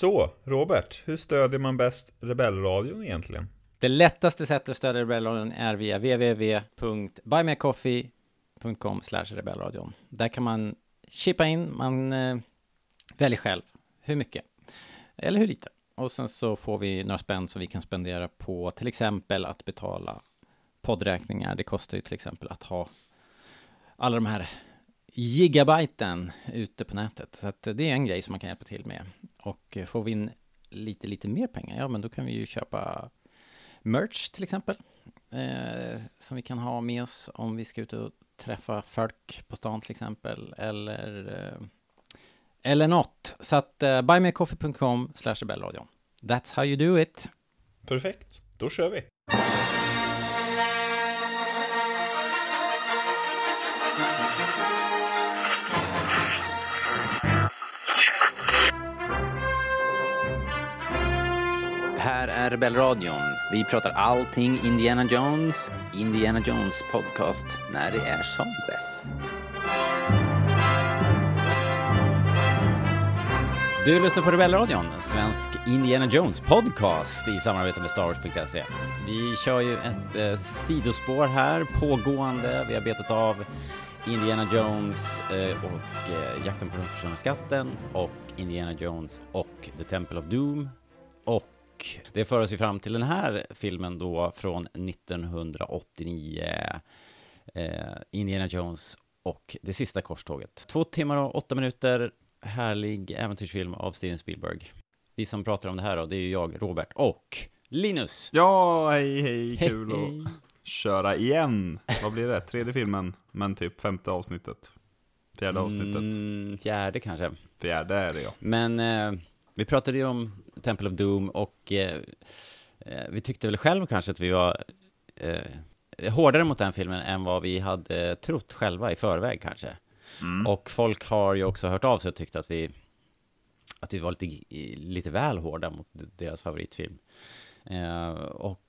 Så, Robert, hur stödjer man bäst Rebellradion egentligen? Det lättaste sättet att stödja Rebellradion är via www.buymeacoffee.com rebellradion. Där kan man chippa in, man eh, väljer själv hur mycket eller hur lite. Och sen så får vi några spänn som vi kan spendera på till exempel att betala poddräkningar. Det kostar ju till exempel att ha alla de här gigabyten ute på nätet. Så att det är en grej som man kan hjälpa till med. Och eh, får vi in lite, lite mer pengar, ja men då kan vi ju köpa merch till exempel. Eh, som vi kan ha med oss om vi ska ut och träffa folk på stan till exempel. Eller, eh, eller något. Så att eh, buymeacoffee.com slash rebellradion. That's how you do it. Perfekt, då kör vi. Här är Rebellradion. Vi pratar allting Indiana Jones. Indiana Jones podcast när det är som bäst. Du lyssnar på Rebellradion, svensk Indiana Jones podcast i samarbete med Star Wars.se. Vi kör ju ett eh, sidospår här, pågående. Vi har betat av Indiana Jones eh, och eh, Jakten på den försvunna skatten och Indiana Jones och The Temple of Doom och det för oss ju fram till den här filmen då från 1989. Eh, Indiana Jones och Det sista korståget. Två timmar och åtta minuter. Härlig äventyrsfilm av Steven Spielberg. Vi som pratar om det här då, det är ju jag, Robert och Linus. Ja, hej hej, kul Hej. att köra igen. Vad blir det? Tredje filmen, men typ femte avsnittet. Fjärde avsnittet. Mm, fjärde kanske. Fjärde är det ja. Men eh, vi pratade ju om Temple of Doom och eh, eh, vi tyckte väl själv kanske att vi var eh, hårdare mot den filmen än vad vi hade trott själva i förväg kanske. Och folk har ju också hört av sig och tyckt att vi att vi var lite, lite väl hårda mot deras favoritfilm. Eh, och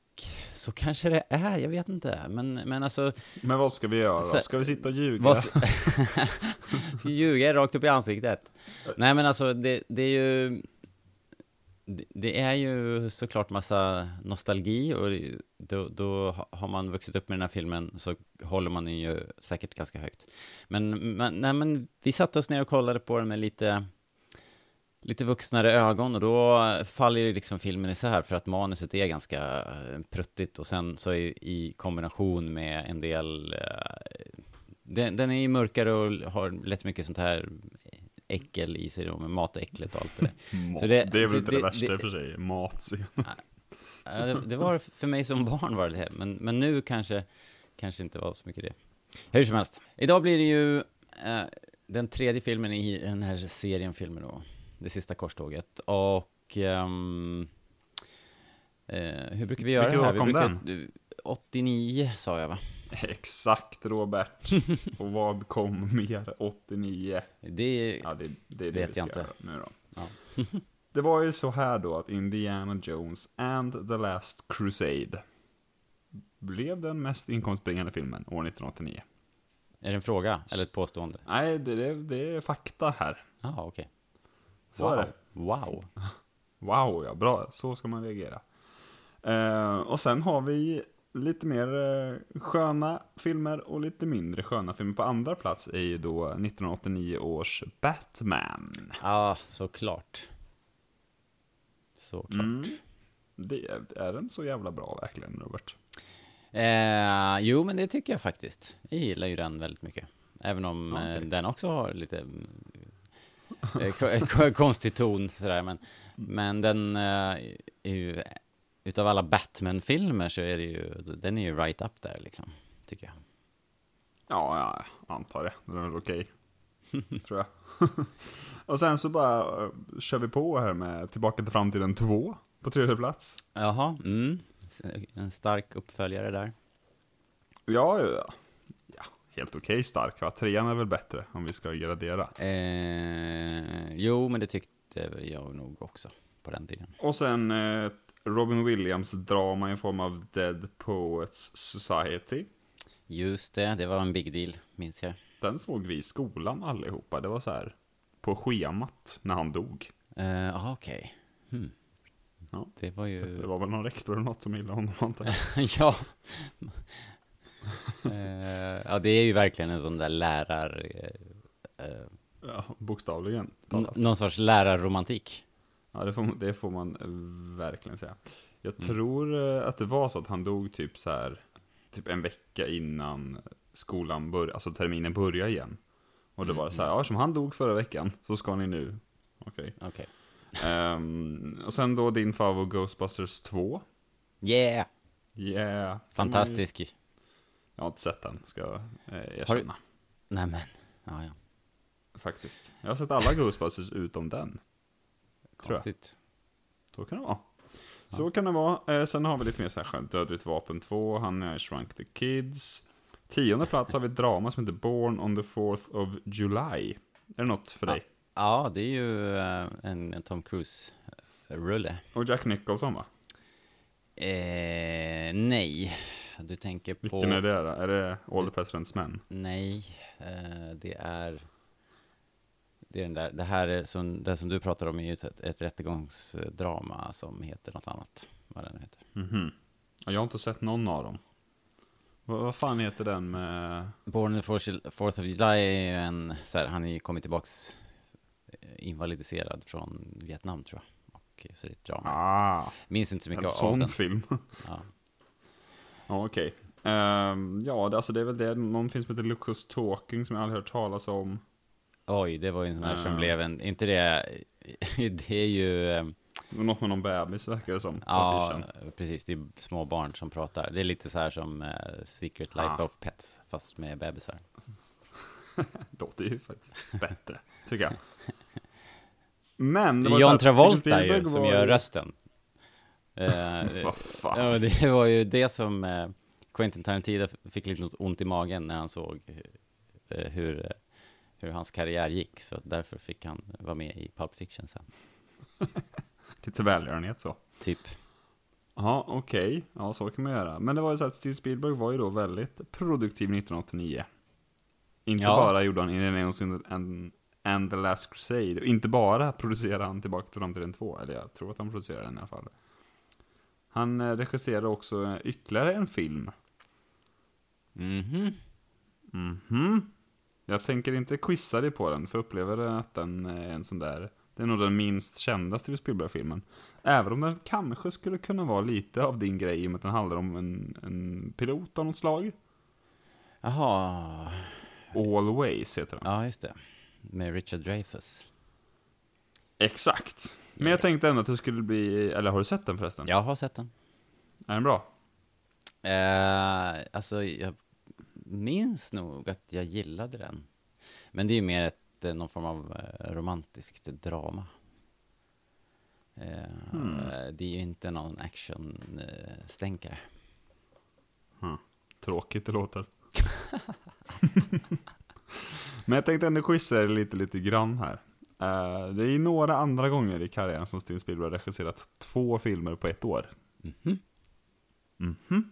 så kanske det är, jag vet inte. Men, men alltså, Men vad ska vi göra? Så- Ska vi sitta och ljuga? vad... Ska ljuga rakt upp i ansiktet? Nej men alltså, det, det är ju det- är ju såklart massa nostalgi och då, då har man vuxit upp med den här filmen så håller man den ju säkert ganska högt. Men, men, nej, men vi satte oss ner och kollade på den med lite, lite vuxnare ögon och då faller ju liksom filmen isär för att manuset är ganska eh, pruttigt och sen så i, i kombination med en del eh, den, den är ju mörkare och har lätt mycket sånt här äckel i sig då, med matäcklet och allt det där. Så det, det- är väl inte det- det, värsta det- i och för sig, matscen. Ja, det, det var för mig som barn var det det, men, men nu kanske, kanske inte var så mycket det. Hur som helst, idag blir det ju eh, den tredje filmen i den här serien filmer då, Det sista korståget. Och ehm, eh, hur brukar vi göra Vilket här? Vi brukar, 89 sa jag va? Exakt Robert. och vad kom mer 89? Det Ja, det, det är det Vet jag inte. nu då. Ja. det var ju så här då att Indiana Jones and the Last Crusade blev den mest inkomstbringande filmen år 1989. är det en fråga eller ett påstående? Nej, det, det, det är fakta här. Ja, ah, okej. Så är Wow. det. Wow. Wow, ja, bra. Så ska man reagera. Eh, och sen har vi lite mer eh, sköna filmer och lite mindre sköna filmer. På andra plats är ju då 1989 års Batman. Ja, såklart. Såklart. Mm. Det är, den så jävla bra verkligen, Robert? Eh, jo, men det tycker jag faktiskt. Jag gillar ju den väldigt mycket. Även om Okej. eh, den också har lite eh, ko- ko- konstig ton sådär. Men, men den eh, är ju, utav alla Batman-filmer så är det ju, den är ju right up där liksom, tycker jag. Ja, ja, jag antar det. Den är väl okej. Tror jag. och sen så bara eh, kör vi på här med Tillbaka till framtiden 2 på tredje plats. Jaha, mm. En stark uppföljare där. Ja, ja, ja. helt okej stark va? Trean är väl bättre om vi ska gradera. Eh, jo, men det tyckte jag nog också på den tiden. Och sen eh, Robin Williams drama i form av Dead Poets Society. Just det, det var en big deal, minns jag. Den såg vi i skolan allihopa. Det var så här på schemat när han dog. Ja, uh, okej. Okay. Hmm. Ja. Det var ju... Det var väl någon rektor eller något som gillade honom, antar jag. ja. uh, ja, det är ju verkligen en sån där lärar... Uh, ja, bokstavligen. Någon sorts lärarromantik. Ja, det får, det får man verkligen säga. Jag mm. tror att det var så att han dog typ så här, typ en vecka innan skolan började, alltså terminen började igen. Och det mm. var så här, ja, som han dog förra veckan så ska ni nu. Okej. Okay. okay. Um, och sen då din favorit Ghostbusters 2. Yeah! Yeah. Fantastisk. Ju... Jag har inte sett den, ska jag eh, erkänna. Du... Nej men, ja ja. Faktiskt. Jag har sett alla Ghostbusters utom den. Konstigt. Så kan det vara. Ja. Så kan det vara. Eh, sen har vi lite mer så här. Dödligt vapen 2, Han är Shrunk the Kids. Tionde plats har vi ett drama som heter Born on the 4th of July. Är det något för dig? Ja, det är ju eh, en Tom Cruise-rulle. Och Jack Nicholson va? Eh, nej, du tänker på... Vilken är det då? Är det All the President's Men? Nej, eh, det är... Det är den där, det här är som, det som du pratar om är ju ett, ett rättegångsdrama som heter något annat, vad den heter. Mm -hmm. Jag har inte sett någon av dem. Vad, vad fan heter den med... Born the 4th of July är ju en, så här, han är ju kommit tillbaks invalidiserad från Vietnam tror jag. Och så det är ett drama. Ah, Minns inte så mycket en av sån den. film. Ja. ja, okej. Okay. Um, ehm, ja, det, alltså det är väl det. Någon film som heter Lucas Talking som jag aldrig hört talas om. Oj, det var ju en sån här uh. som blev en, inte det, det är ju... Um, något med någon bebis verkar det som. Ja, precis. Det är små barn som pratar. Det är lite så här som uh, Secret Life ah. of Pets, fast med bebisar. Låter ju faktiskt bättre, tycker jag. Men det var John Travolta ju, som gör rösten. eh, Vad fan? Ja, det var ju det som eh, Quentin Tarantino fick lite ont i magen när han såg eh, hur, hur hans karriär gick. Så därför fick han vara med i Pulp Fiction sen. lite välgörenhet så. Typ. Ja, okej. Okay. Ja, så kan man göra. Men det var ju så att Steve Spielberg var ju då väldigt produktiv 1989. Inte ja. bara gjorde han Indiana en and the Last Crusade. Inte bara producerade han Tillbaka till framtiden 2, eller jag tror att han producerade den i alla fall. Han eh, regisserade också ytterligare en film. Mhm. Mhm. Jag tänker inte quizza dig på den, för jag upplever att den är en sån där... Det är nog den minst kända Steven Spielberg-filmen. Även om den kanske skulle kunna vara lite av din grej, i och med att den handlar om en, en pilot av något slag. Jaha. Always heter den. Ja, just det med Richard Dreyfuss. Exakt. Men jag tänkte ändå att det skulle bli, eller har du sett den förresten? Jag har sett den. Är den bra? Eh, alltså, jag minns nog att jag gillade den. Men det är ju mer ett, eh, någon form av eh, romantiskt drama. Eh, hmm. Det är ju inte någon action-stänkare. Hmm. Tråkigt det låter. Men jag tänkte ändå quizza er lite, lite grann här. Det är några andra gånger i karriären som Steven Spielberg regisserat två filmer på ett år. Mm -hmm. Mm -hmm.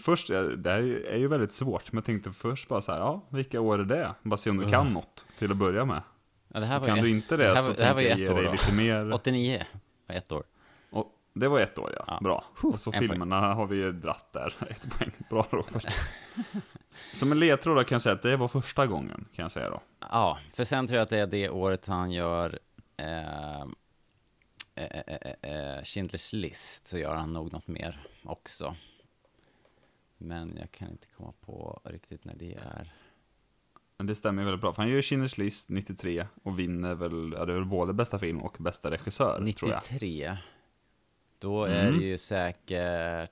Först, det här är ju väldigt svårt, men jag tänkte först bara så här, ja, vilka år är det? Bara se om du kan något till att börja med. Ja, det här var kan ju, du inte det, det här, så det här var jag ge dig då. lite mer. 89 var ett år. Och det var ett år, ja. ja. Bra. Och så filmerna poäng. har vi ju dratt där. Ett poäng. Bra Robert. Som en ledtråd kan jag säga att det var första gången, kan jag säga då. Ja, för sen tror jag att det är det året han gör eh, eh, eh, eh, Schindler's list, så gör han nog något mer också. Men jag kan inte komma på riktigt när det är. Men det stämmer väldigt bra, för han gör Schindler's list 93 och vinner väl, ja det är väl både bästa film och bästa regissör, 93. tror jag. 93? Då är mm. det ju säkert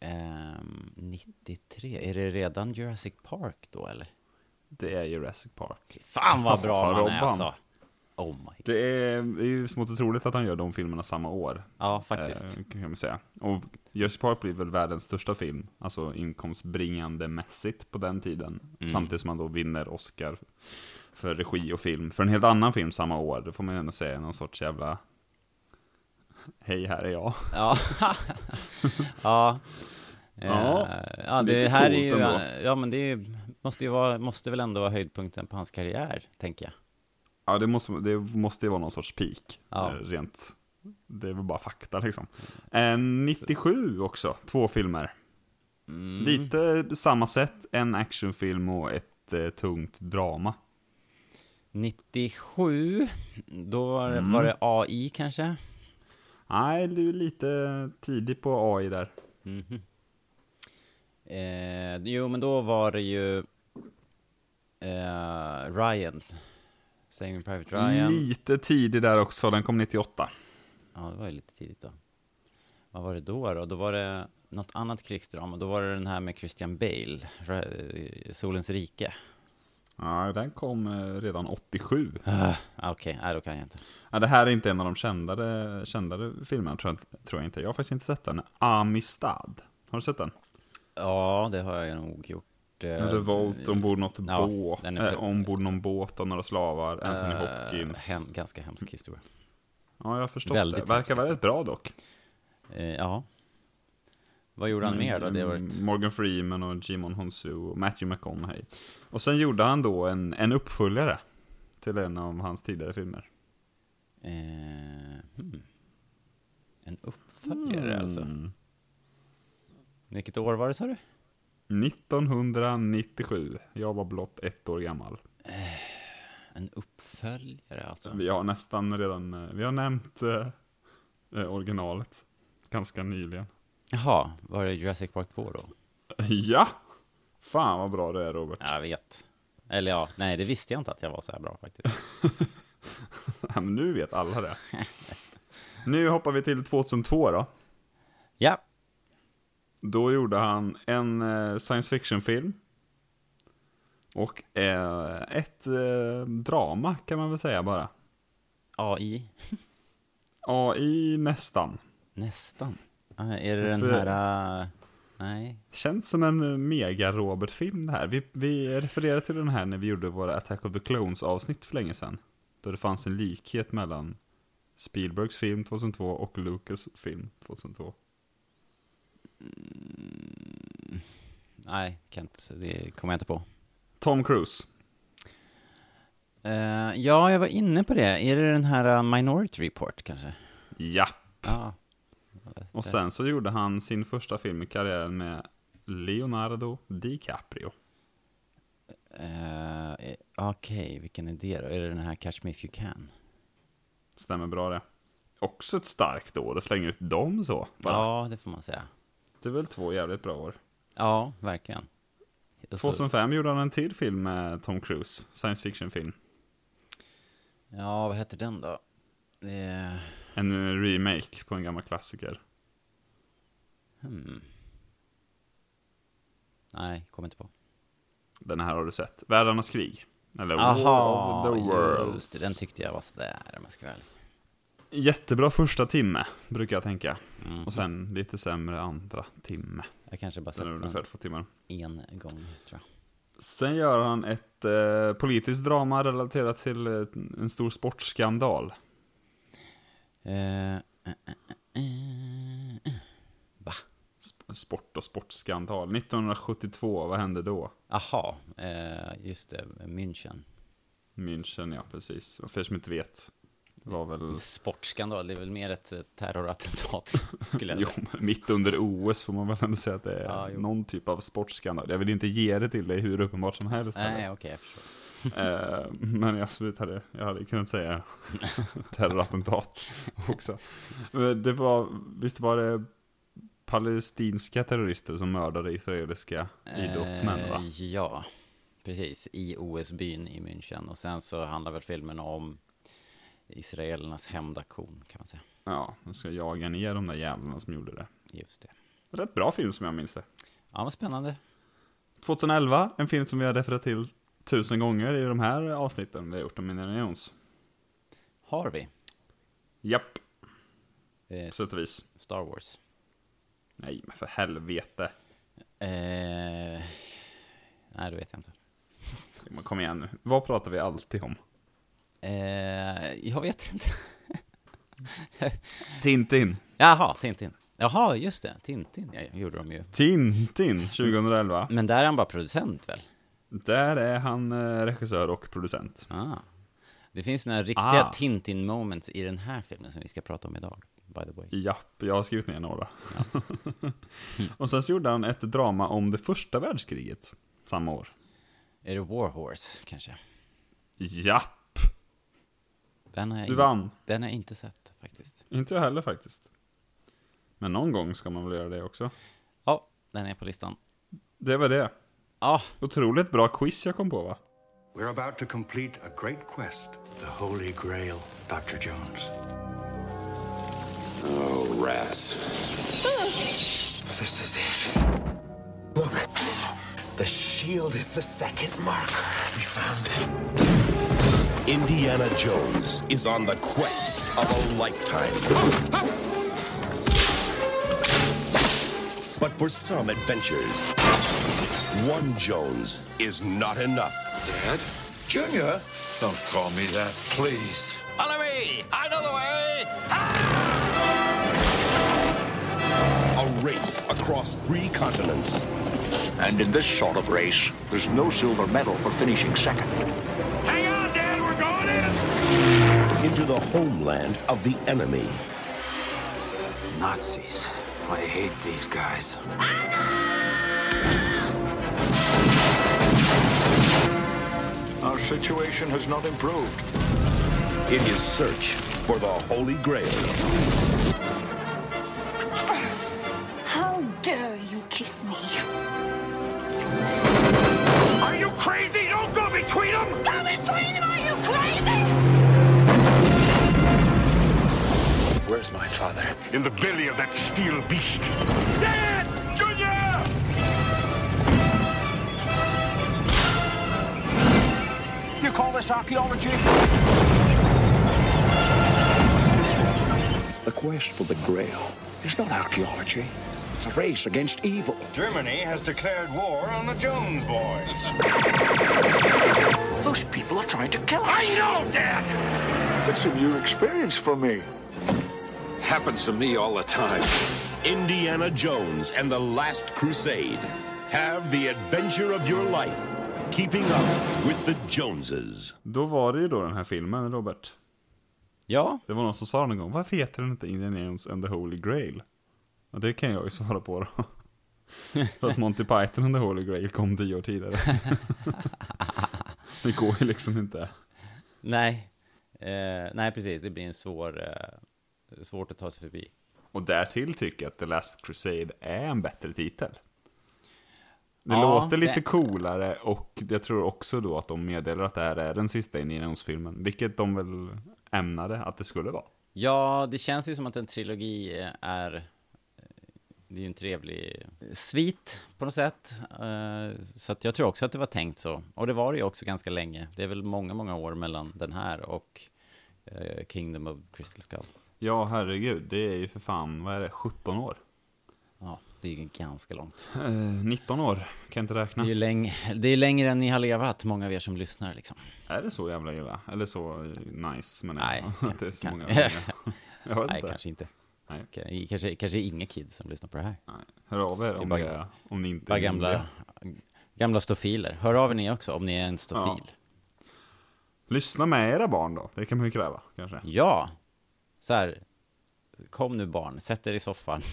Um, ehm, 93, är det redan Jurassic Park då eller? Det är Jurassic Park. Fan vad bra man är alltså. Oh my. Det är, det är ju smått otroligt att han gör de filmerna samma år. Ja, faktiskt. Eh, kan man säga. Och Jurassic Park blir väl världens största film, alltså inkomstbringande mässigt på den tiden. Mm. Samtidigt som han då vinner Oscar för regi och film. För en helt annan film samma år, det får man ju ändå säga, någon sorts jävla Hej, här är jag. Ja. ja. Ja, eh, ja det här är ju, ändå. ja men det är, måste ju vara, måste väl ändå vara höjdpunkten på hans karriär, tänker jag. Ja, det måste, det måste ju vara någon sorts peak. Ja. eh, Rent, det är väl bara fakta liksom. Eh, 97 också, två filmer. Mm. Lite samma sätt, en actionfilm och ett eh, tungt drama. 97, då var, det- Mm. var det AI kanske? Nej, du är lite tidig på AI där. Mhm. Eh, jo, men då var det ju eh, Ryan. Saving Private Ryan. Lite tidig där också, den kom 98. Ja, det var ju lite tidigt då. Vad var det då då? Då var det något annat krigsdrama. Då var det den här med Christian Bale, Ra- Solens rike. Ja, den kom eh, redan 87. Ah, Okej, nej då kan jag inte. Ja, det här är inte en av de kändare, kändare filmerna, tror jag, tror jag inte. Jag har faktiskt inte sett den. Amistad. Har du sett den? Ja, det har jag nog gjort. Eh, revolt ombord något ja, båt, den är för- äh, ombord någon båt av några slavar, Anthony eh, Hopkins. Hem, ganska hemsk historia. Ja, jag har förstått Väldigt det. Verkar väldigt bra dock. Eh, ja. Vad gjorde han mer då? Det varit... Mm, Morgan Freeman och Jimon Honsu och Matthew McConaughey. Och sen gjorde han då en, en uppföljare till en av hans tidigare filmer. Eh, hmm. En uppföljare alltså. Mm. Vilket år var det sa du? 1997. Jag var blott ett år gammal. En uppföljare alltså. Vi har nästan redan, eh, vi har nämnt eh, eh, originalet ganska nyligen. Jaha, var det Jurassic Park 2 då? Ja! Fan vad bra du är Robert. Jag vet. Eller ja, nej det visste jag inte att jag var så här bra faktiskt. Men nu vet alla det. Nu hoppar vi till 2002 då. Ja, Då gjorde han en eh, science fiction-film. Och eh, ett eh, drama kan man väl säga bara. AI. AI nästan. Nästan. Är det den här... nej. Känns som en mega-Robert-film det här. Vi, vi refererade till den här när vi gjorde våra Attack of the Clones-avsnitt för länge sedan. Då det fanns en likhet mellan Spielbergs film 2002 och Lucas film 2002. Nej, kan inte, det kommer jag inte på. Tom Cruise. Eh, ja, jag var inne på det. Är det den här äh, Minority Report kanske? Ja. Ja. Och sen så gjorde han sin första film i karriären med Leonardo DiCaprio. Eh, Okej, vilken är det då? Är det den här Catch Me If You Can? Stämmer bra det. Också ett starkt år att slänga ut dem så. Bara. Ja, det får man säga. Det är väl två jävligt bra år. Ja, verkligen. Och så- 2005 gjorde han en till film med Tom Cruise. Science fiction-film. Ja, vad heter den då? Det... En eh, remake på en gammal klassiker. Hmm. Nej, kommer inte på. Den här har du sett. Världarnas krig. Eller Aha, War of the Worlds. just den tyckte jag var sådär om jag ska vara ärlig. Jättebra första timme, brukar jag tänka. Mm. Och sen lite sämre andra timme. Jag kanske bara sett ungefär två timmar. en gång, tror jag. Sen gör han ett eh, politiskt drama relaterat till eh, en stor sportskandal. Eh, eh, eh, eh. Va? Sp- Sport och sportskandal. 1972, vad hände då? Aha, just det, München. München, ja precis. Och för er som inte vet, var väl... Sportskandal, det är väl mer ett eh, terrorattentat, skulle jag Jo, säga. men mitt under OS får man väl ändå säga att det är Ja, jo. någon typ av sportskandal. Jag vill inte ge det till dig hur uppenbart som helst. Nej, okej, jag förstår. Eh, men jag absolut hade, jag hade kunnat säga terrorattentat också. Men Det var, visst var det palestinska terrorister som mördade israeliska idrottsmän va? Eh, Ja, precis. I OS-byn i München. Och sen så handlar väl filmen om israelernas hämndaktion, kan man säga. Ja, de ska jaga ner de där jävlarna som gjorde det. Just det. Rätt bra film som jag minns det. Ja, vad spännande. 2011, en film som vi har refererat till tusen gånger i de här avsnitten vi har gjort om Indiana Jones. Har vi Japp, eh, på sätt och vis. Star Wars? Nej, men för helvete. Eh, nej, det vet jag inte. Men kom igen nu. Vad pratar vi alltid om? Eh, jag vet inte. Tintin. Jaha, Tintin. Jaha, just det. Tintin jag gjorde de ju. Tintin 2011. Men där är han bara producent väl? Där är han eh, regissör och producent. Ah. Det finns några riktiga Ah. Tintin-moments i den här filmen som vi ska prata om idag, by the way. Japp, jag har skrivit ner några. och sen så gjorde han ett drama om det första världskriget samma år. Är det Warhorse, kanske? Japp, Den har jag, du in- vann. Den har jag inte sett, faktiskt. Inte jag heller faktiskt. Men någon gång ska man väl göra det också. Ja, den är på listan. Det var det. Ja, Otroligt bra quiz jag kom på va? We're about to complete a great quest, the Holy Grail, Dr. Jones. Oh, rats. This is it. Look, the shield is the second marker. We found it. Indiana Jones is on the quest of a lifetime. But for some adventures, one Jones is not enough. Dad? Junior? Don't call me that, please. Follow me! I know the way! A race across three continents. And in this sort of race, there's no silver medal for finishing second. Into the homeland of the enemy. Nazis. I hate these guys. Our situation has not improved. in his search for the Holy Grail. How dare you kiss me? Are you crazy? Don't go between them! Go between them, Where's my father? In the belly of that steel beast. Dad! Junior! You call this archaeology? The quest for the Grail is not archaeology. It's a race against evil. Germany has declared war on the Jones boys. Those people are trying to kill us. I know, Dad! It's a new experience for me. Happens to me all the time. Indiana Jones and the Last Crusade. Have the adventure of your life. Keeping up with the Joneses. Då var det ju då den här filmen, Robert. ja, Det var någon som sa någon gång, varför heter den inte Indiana Jones and the Holy Grail? Och det kan jag ju svara på då. För att Monty Python and the Holy Grail kom tio år tidigare. det går ju liksom inte. nej. Eh, nej, precis. Det blir en svår... Eh, svårt att ta sig förbi. Och därtill tycker jag att The Last Crusade är en bättre titel. Det Ja, låter lite det- coolare och jag tror också då att de meddelar att det här är den sista Indiana Jones-filmen. Vilket de väl ämnade att det skulle vara. Ja, det känns ju som att en trilogi är... Det är ju en trevlig svit på något sätt. Eh, Så att jag tror också att det var tänkt så. Och det var det ju också ganska länge. Det är väl många, många år mellan den här och eh, Kingdom of Crystal Skull. Ja, herregud. Det är ju för fan, vad är det, 17 år? Ja, det är ju ganska långt. Eh, 19 år, kan jag inte Det räkna. är ju läng- det är längre än ni har levat, många av er som lyssnar liksom. Är det så jävla illa? Eller så eh, nice, men Nej, att det är så kan- många. Jag vet Nej, inte. kanske inte. Nej. Kanske, kanske, inga kids som lyssnar på det här. Nej. Hör av er om, bara- det är, om ni inte är gamla, gamla stofiler. Hör av er ni också om ni är en stofil. Lyssna med era barn då, det kan man ju kräva kanske. Ja! Så här, kom nu barn, sätt er i soffan.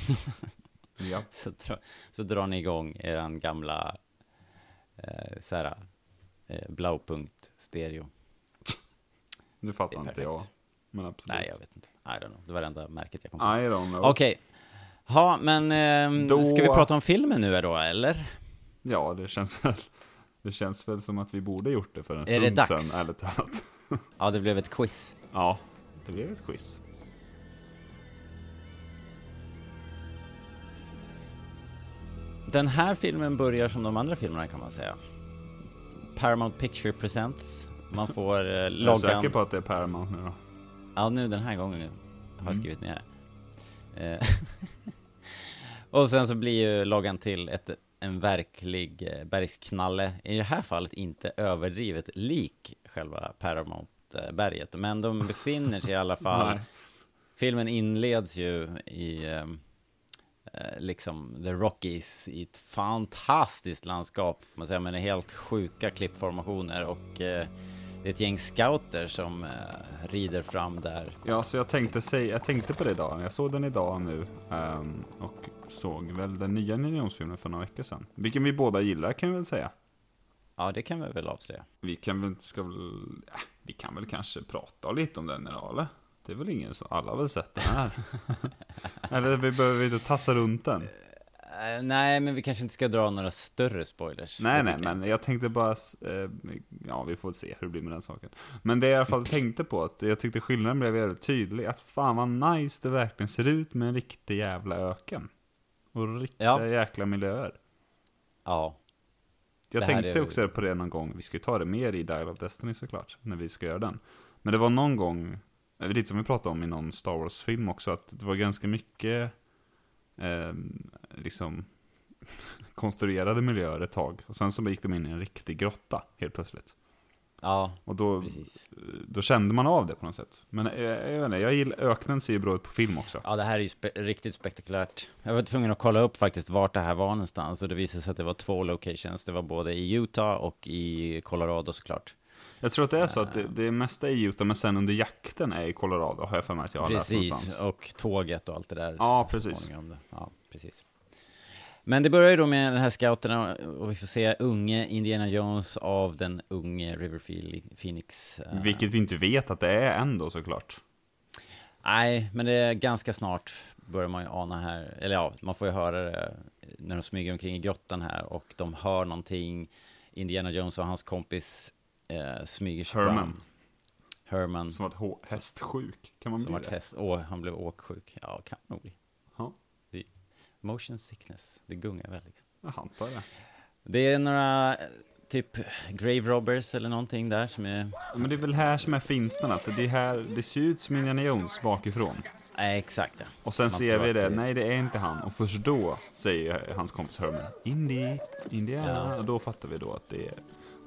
Ja. så, dra, så drar ni igång eran gamla, eh, så här, eh, blaupunkt stereo. Nu fattar inte perfekt. jag. Men absolut. Nej, jag vet inte. I don't know. Det var det enda märket jag kom på. I don't know. Okej. Ja, men eh, Då- ska vi prata om filmen nu då, eller? Ja, det känns väl. Det känns väl som att vi borde gjort det för en Är stund sedan, ärligt talat. Ja, det blev ett quiz. ja, det blev ett quiz. Den här filmen börjar som de andra filmerna kan man säga. Paramount Picture Presents. Man får eh, Jag är loggan... säker på att det är Paramount nu då. Ja, nu den här gången har Mm. jag skrivit ner det. Eh, och sen så blir ju loggan till ett, en verklig eh, bergsknalle. I det här fallet inte överdrivet lik själva Paramount-berget. Men de befinner sig i alla fall... Filmen inleds ju i eh, liksom The Rockies i ett fantastiskt landskap, man säga, med helt sjuka klippformationer och eh, det är ett gäng scouter som eh, rider fram där. Ja, så jag tänkte, säga, jag tänkte på det idag. Jag såg den idag nu. ehm, och såg väl den nya Indiana Jones-filmen för några veckor sedan. Vilken vi båda gillar kan vi väl säga. Ja, det kan vi väl avslöja. Vi kan väl, ska väl, äh, vi kan väl kanske prata lite om den idag eller? Det är väl ingen som, alla har väl sett den här. eller vi behöver inte tassa runt den. Eh, nej, men vi kanske inte ska dra några större spoilers. Nej, nej, men jag tänkte bara, eh, ja vi får se hur det blir med den saken. Men det jag i alla fall tänkte på, att jag tyckte skillnaden blev väldigt tydlig, att fan vad nice det verkligen ser ut med en riktig jävla öken. Och riktiga Ja. jäkla miljöer. Ja, Jag tänkte också på det någon gång, vi ska ju ta det mer i Dial of Destiny såklart, när vi ska göra den. Men det var någon gång, lite som vi pratade om i någon Star Wars-film också, att det var ganska mycket, eh, liksom, konstruerade miljöer ett tag. Och sen så gick de in i en riktig grotta, helt plötsligt. ja, Och då, precis. då kände man av det på något sätt. Men eh, jag vet inte, jag gillar, öknen ser ju bra ut på film också. Ja, det här är ju spe riktigt spektakulärt. Jag var tvungen att kolla upp faktiskt vart det här var någonstans och det visade sig att det var två locations. Det var både i Utah och i Colorado såklart. Jag tror att det är så att det, det mesta är i Utah, men sen under jakten är i Colorado, har jag för mig att jag har läst Precis, någonstans. och tåget och allt det där. Ja, precis. Ja, precis. Men det börjar ju då med den här scouterna och vi får se unge Indiana Jones av den unge River Phoe- Phoenix. eh, Vilket vi inte vet att det är ändå såklart. Nej, men det är ganska snart börjar man ju ana här, eller ja, man får ju höra det när de smyger omkring i grottan här och de hör någonting. Indiana Jones och hans kompis eh, smyger sig Herman. fram. Herman, Som varit hästsjuk, kan man som bli det? häst. Åh, han blev åksjuk. Ja, kan nog bli. Ja, motion sickness, det gungar väl liksom. jag antar det. Det är några, eh, typ, grave robbers eller någonting där som är... Men det är väl här som är finten, att det, är här, det ser ut som Indiana Jones bakifrån. Nej, exakt ja. Och sen Man ser vi det, nej det är inte han. Och först då säger hans kompis Herman, Indy, Indiana. Ja. Och då fattar vi då att det är,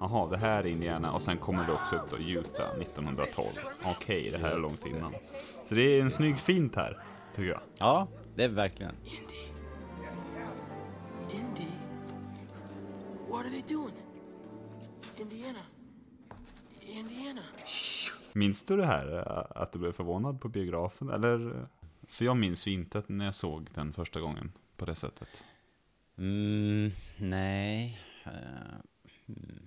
jaha det här är Indiana. Och sen kommer det också upp då Utah 1912. Okej, det här är långt innan. Så det är en snygg fint här, tycker jag. Ja, det är verkligen. Indy? What are they doing? Indiana? Indiana? Minns du det här, äh, att du blev förvånad på biografen? Eller? För jag minns ju inte när jag såg den första gången på det sättet. Mm, nej. Eh, mm,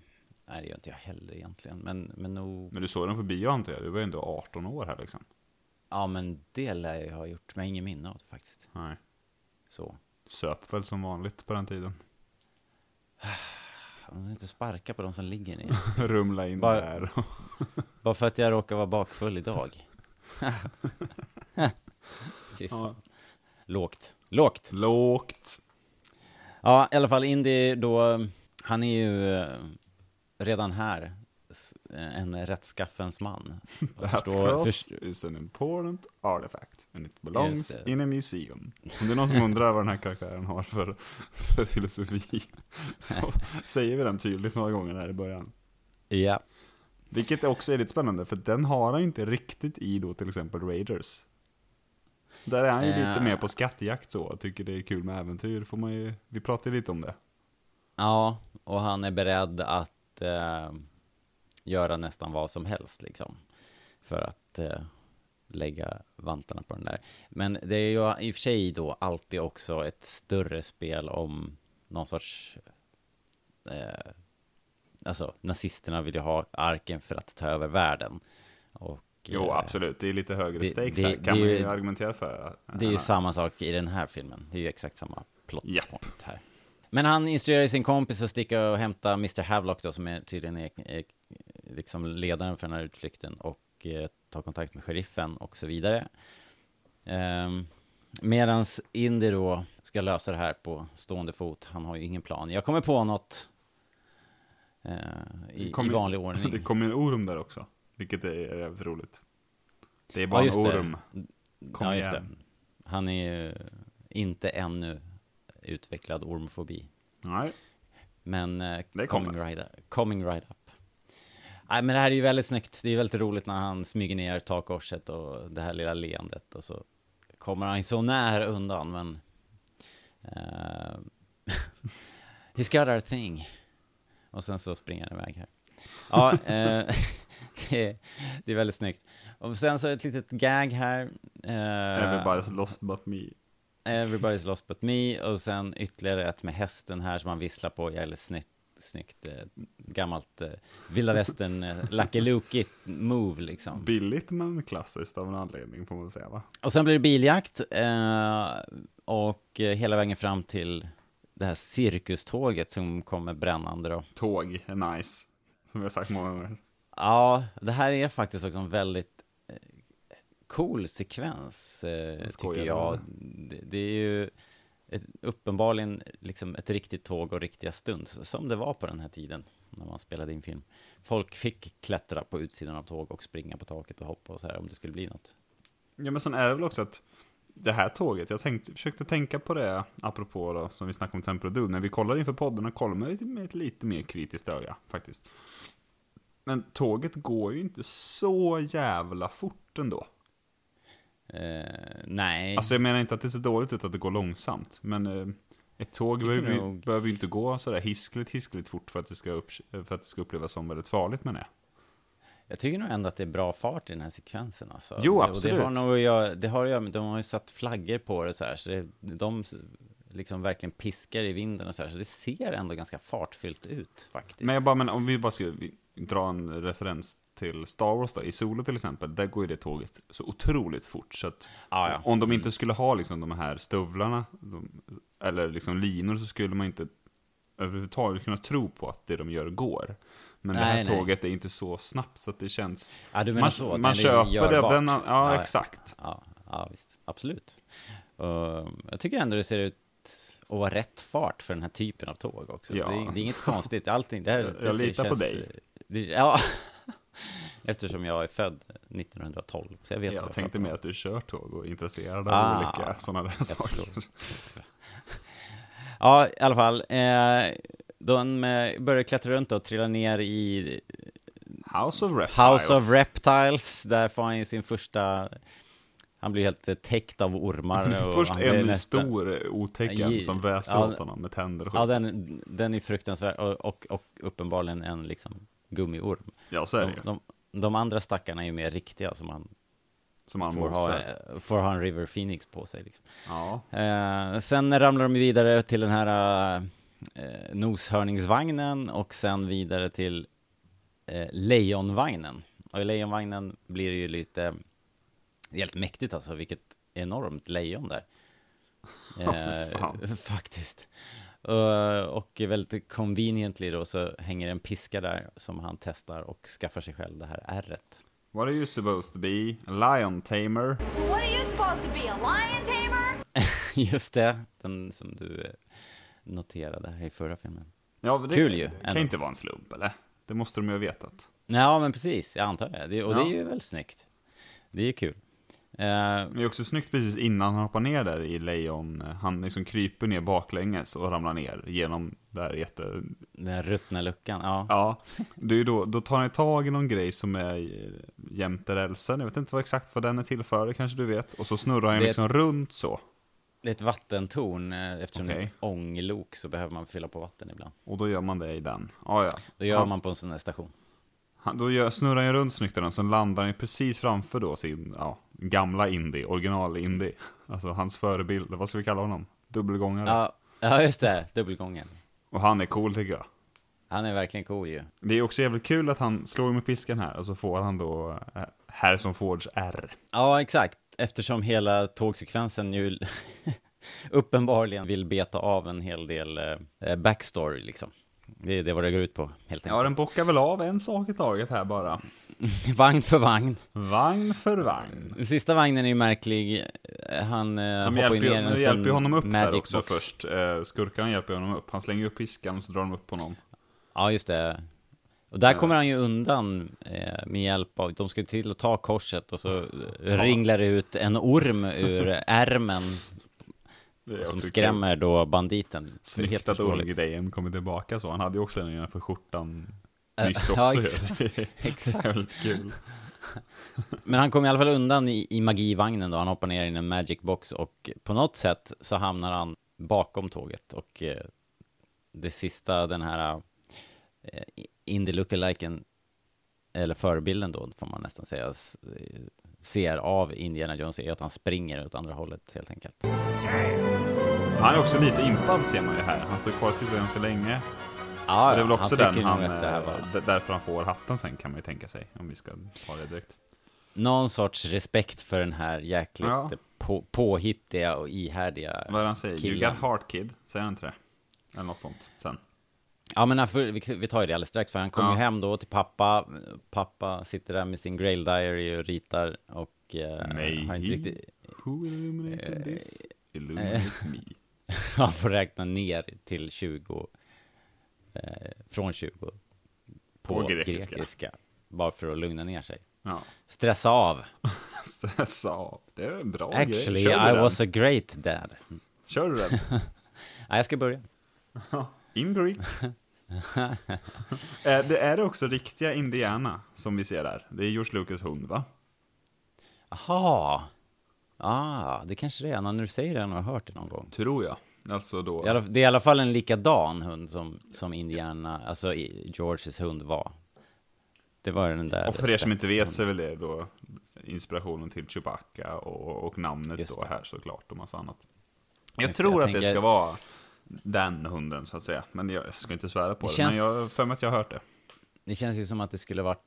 nej, det gör inte jag heller egentligen. Men, men nog... Men du såg den på bio antar jag? Du var ju ändå 18 år här liksom. Ja, men det lär jag ha gjort. Men ingen minne av det faktiskt. Nej. Så. Söp väl som vanligt på den tiden. Fan, man inte sparka på de som ligger ner. Rumla in Bara- där. Bara för att jag råkar vara bakfull idag. Fan. Lågt. Lågt. Lågt. Ja, i alla fall Indy då, han är ju eh, redan här s- en rättskaffens man. That cross is an important artifact and it belongs det. in a museum. Om det är någon som undrar vad den här karaktären har för, för filosofi så säger vi den tydligt några gånger här i början. Ja. Vilket också är lite spännande för den har han inte riktigt i då till exempel Raiders. Där är han ju lite Eh. mer på skattjakt så, tycker det är kul med äventyr. Får man ju, vi pratade lite om det. Ja, och han är beredd att eh, göra nästan vad som helst liksom. För att eh, lägga vantarna på den där. Men det är ju i och för sig då alltid också ett större spel om någon sorts... Eh, alltså, nazisterna vill ju ha arken för att ta över världen. Och, Jo, eh, absolut. Det är lite högre det- stakes det- här, kan det man ju- argumentera för. Det är ju samma sak i den här filmen. Det är ju exakt samma plot point här. Men han instruerar sin kompis att sticka och hämta Mr. Havlock då, som är tydligen är, är liksom ledaren för den här utflykten och eh, ta kontakt med sheriffen och så vidare. Um, medans Indy då ska lösa det här på stående fot. Han har ju ingen plan. Jag kommer på något eh, i, kom i vanlig ordning. Det kommer en orm där också, vilket är jävligt roligt. Det är Ja, bara just en orm. Kom ja, just det. igen. Han är ju inte ännu utvecklad ormfobi. Nej, Men eh, Det coming, kommer. right, coming right up. Nej, men det här är ju väldigt snyggt. Det är väldigt roligt när han smyger ner takkorset och det här lilla leendet och så kommer han så nära undan, men... eh, he's got our thing. Och sen så springer han iväg här. Ja, eh, det, det är väldigt snyggt. Och sen så ett litet gag här. Eh, Everybody's lost but me. Everybody's lost but me. Och sen ytterligare ett med hästen här som han visslar på. Jävligt snyggt. Snyggt, eh, gammalt eh, vilda västern, eh, Lucky Luke move liksom. Billigt men klassiskt av en anledning får man säga va? Och sen blir det biljakt eh, och eh, hela vägen fram till det här cirkuståget som kommer brännande då. Tåg är nice, som har sagt många gånger. Ja, det här är faktiskt också en väldigt cool sekvens, eh, tycker jag. Det, det är ju ett, uppenbarligen liksom ett riktigt tåg och riktiga stunds, som det var på den här tiden när man spelade in film. Folk fick klättra på utsidan av tåg och springa på taket och hoppa och så här om det skulle bli något. Ja men sen är det väl också att det här tåget, jag tänkte, försökte tänka på det, apropå då, som vi snackade om of Doom, när vi kollade inför podden och kollade med, med ett lite mer kritiskt öga, faktiskt. Men tåget går ju inte så jävla fort ändå. Eh, nej. Alltså jag menar inte att det ser dåligt ut att det går långsamt, men eh, ett tåg behöver, ju- nog- behöver ju inte gå sådär hiskligt, hiskligt fort för att, det ska upp, för att det ska upplevas som väldigt farligt med det. Jag tycker nog ändå att det är bra fart i den här sekvensen alltså. Jo, absolut. Och det har nog att göra, det har att göra med, de har ju satt flaggor på det så här, så det, de liksom verkligen piskar i vinden och så här, så det ser ändå ganska fartfyllt ut faktiskt. Men jag bara, men om vi bara ska dra en referens till Star Wars då, i Solo till exempel, där går ju det tåget så otroligt fort. Så att Ja, ja. om de inte skulle ha liksom de här stövlarna, de, eller liksom linor, så skulle man inte överhuvudtaget kunna tro på att det de gör går. Men det här Nej, nej. tåget är inte så snabbt så att det känns... Ja, du menar man så, man köper det görbart. den, ja, Ja, exakt. Ja, ja visst. Absolut. Och jag tycker ändå det ser ut att vara rätt fart för den här typen av tåg också. Ja. Så det, är, det är inget konstigt. Allting, det här, Jag- det jag litar på känns- dig. Det, ja, eftersom jag är född 1912. Så jag vet Jag jag tänkte mer att du kör tåg och är intresserad av Ah, olika sådana där saker. Ja, i alla fall. Eh, de eh, börjar klättra runt och trilla ner i House of Reptiles. House of Reptiles. Där får han ju sin första... Han blir helt eh, täckt av ormar. Och Först en nästan- stor eh, otäcken som väser ja, åt honom med tänder och skit. Ja, den, den är fruktansvärd. Och, och, och uppenbarligen en liksom gummiorm. Ja, så är det de, ju. de, de andra stackarna är ju mer riktiga som man Som han får ha, eh, får ha en River Phoenix på sig. Liksom. Ja. Eh, sen ramlar de vidare till den här eh, noshörningsvagnen och sen vidare till eh, lejonvagnen. Och i lejonvagnen blir det ju lite, helt mäktigt alltså, vilket enormt lejon där. För fan. faktiskt. Uh, och väldigt conveniently då så hänger en piska där som han testar och skaffar sig själv det här ärret. What are you supposed to be? A lion tamer? So what are you supposed to be, a lion tamer? Just det, den som du eh, noterade här i förra filmen. Ja, det Kul ju, Det kan ändå. inte vara en slump, eller? Det måste de ju ha vetat. Ja, men precis, jag antar det. det och det Ja. är ju väldigt snyggt. Det är ju kul. Eh, Det är också snyggt precis innan han hoppar ner där i lejon. Han liksom kryper ner baklänges och ramlar ner genom där jätte... den ruttna luckan, ja. Ja, det är då, då tar han tag i någon grej som är eh, jämte rälsen. Jag vet inte vad exakt vad den är till för, kanske du vet. Och så snurrar han liksom runt så. Det är ett vattentorn, eh, eftersom det är ett ånglok så behöver man fylla på vatten ibland. Och då gör man det i den. Ja, ja. Då gör han, man på en sån här station. Han, då gör, snurrar han runt snyggt där, sen landar han ju precis framför då sin ja, gamla indie, original indie. Alltså hans förebild, vad ska vi kalla honom? Dubbelgångare. Ja, ja just det, dubbelgången. Och han är cool tycker jag. Han är verkligen cool ju. Det är också jävligt kul att han slår med piskan här och så får han då eh, Harrison Fords R. Ja, exakt. Eftersom hela tågsekvensen ju uppenbarligen vill beta av en hel del eh, backstory liksom. Det är det vad det går ut på, helt Ja, enkelt. den bockar väl av en sak i taget här bara. Vagn för vagn. Vagn för vagn. Den sista vagnen är ju märklig. Eh, Han eh, hoppar ju hjälper, ner en de hjälper honom upp magic där också box. först. Eh, Skurkarna hjälper honom upp. Han slänger upp piskan och så drar de upp honom. Ja, just det. Och där kommer han ju undan eh, med hjälp av, de ska till att ta korset och så eh, ringlar det ut en orm ur ärmen är som skrämmer då banditen. Snyggt helt att ormgrejen kommer tillbaka så. Han hade ju också den innanför skjortan Eh, nyss ja, också. exakt. Är Exakt. Jävligt kul. Men han kommer i alla fall undan i, i magivagnen då, han hoppar ner i en magic box och på något sätt så hamnar han bakom tåget och eh, det sista den här eh, indie lookaliken eller förebilden då, får man nästan säga, s- ser av Indiana Jones är att han springer åt andra hållet helt enkelt. Han är också lite impad ser man ju här. Han står kvar tittar ganska länge. Ja, det är väl också han den han, eh, var d- därför han får hatten sen kan man ju tänka sig. Om vi ska ta det direkt. någon sorts respekt för den här jäkligt Ja. på, påhittiga och ihärdiga Vad är det han säger? You killen. got heart kid. Säger han inte det? Eller något sånt sen. Ja, men får- vi, tar ju det alldeles strax, för han kommer Ja. hem då till pappa. Pappa sitter där med sin Grail Diary och ritar och eh, May har inte riktigt... Who illuminated this? Illuminate me. Han får räkna ner till 20, eh, från 20 på, På grekiska. grekiska. Bara för att lugna ner sig. Ja. Stressa av. Stressa av. Det är en bra Actually, grej. Du I was a great dad. Kör du den? Nej, jag ska börja. In Greek. Eh, det är det också riktiga Indiana som vi ser där. Det är George Lucas hund va? Aha. Ah, det kanske det är. När du säger det har jag hört det någon gång. Tror jag. Alltså då. Det är i alla fall en likadan hund som, som Indiana, alltså Georges hund var. Det var den där... Och för er som inte vet så är väl det då inspirationen till Chewbacca och, och namnet då det. här såklart och massa annat. Jag Jag tror att det tänker- ska vara den hunden så att säga. Men jag ska inte svära på Det det. känns- Men jag för mig att jag har hört det. Det känns ju som att det skulle varit...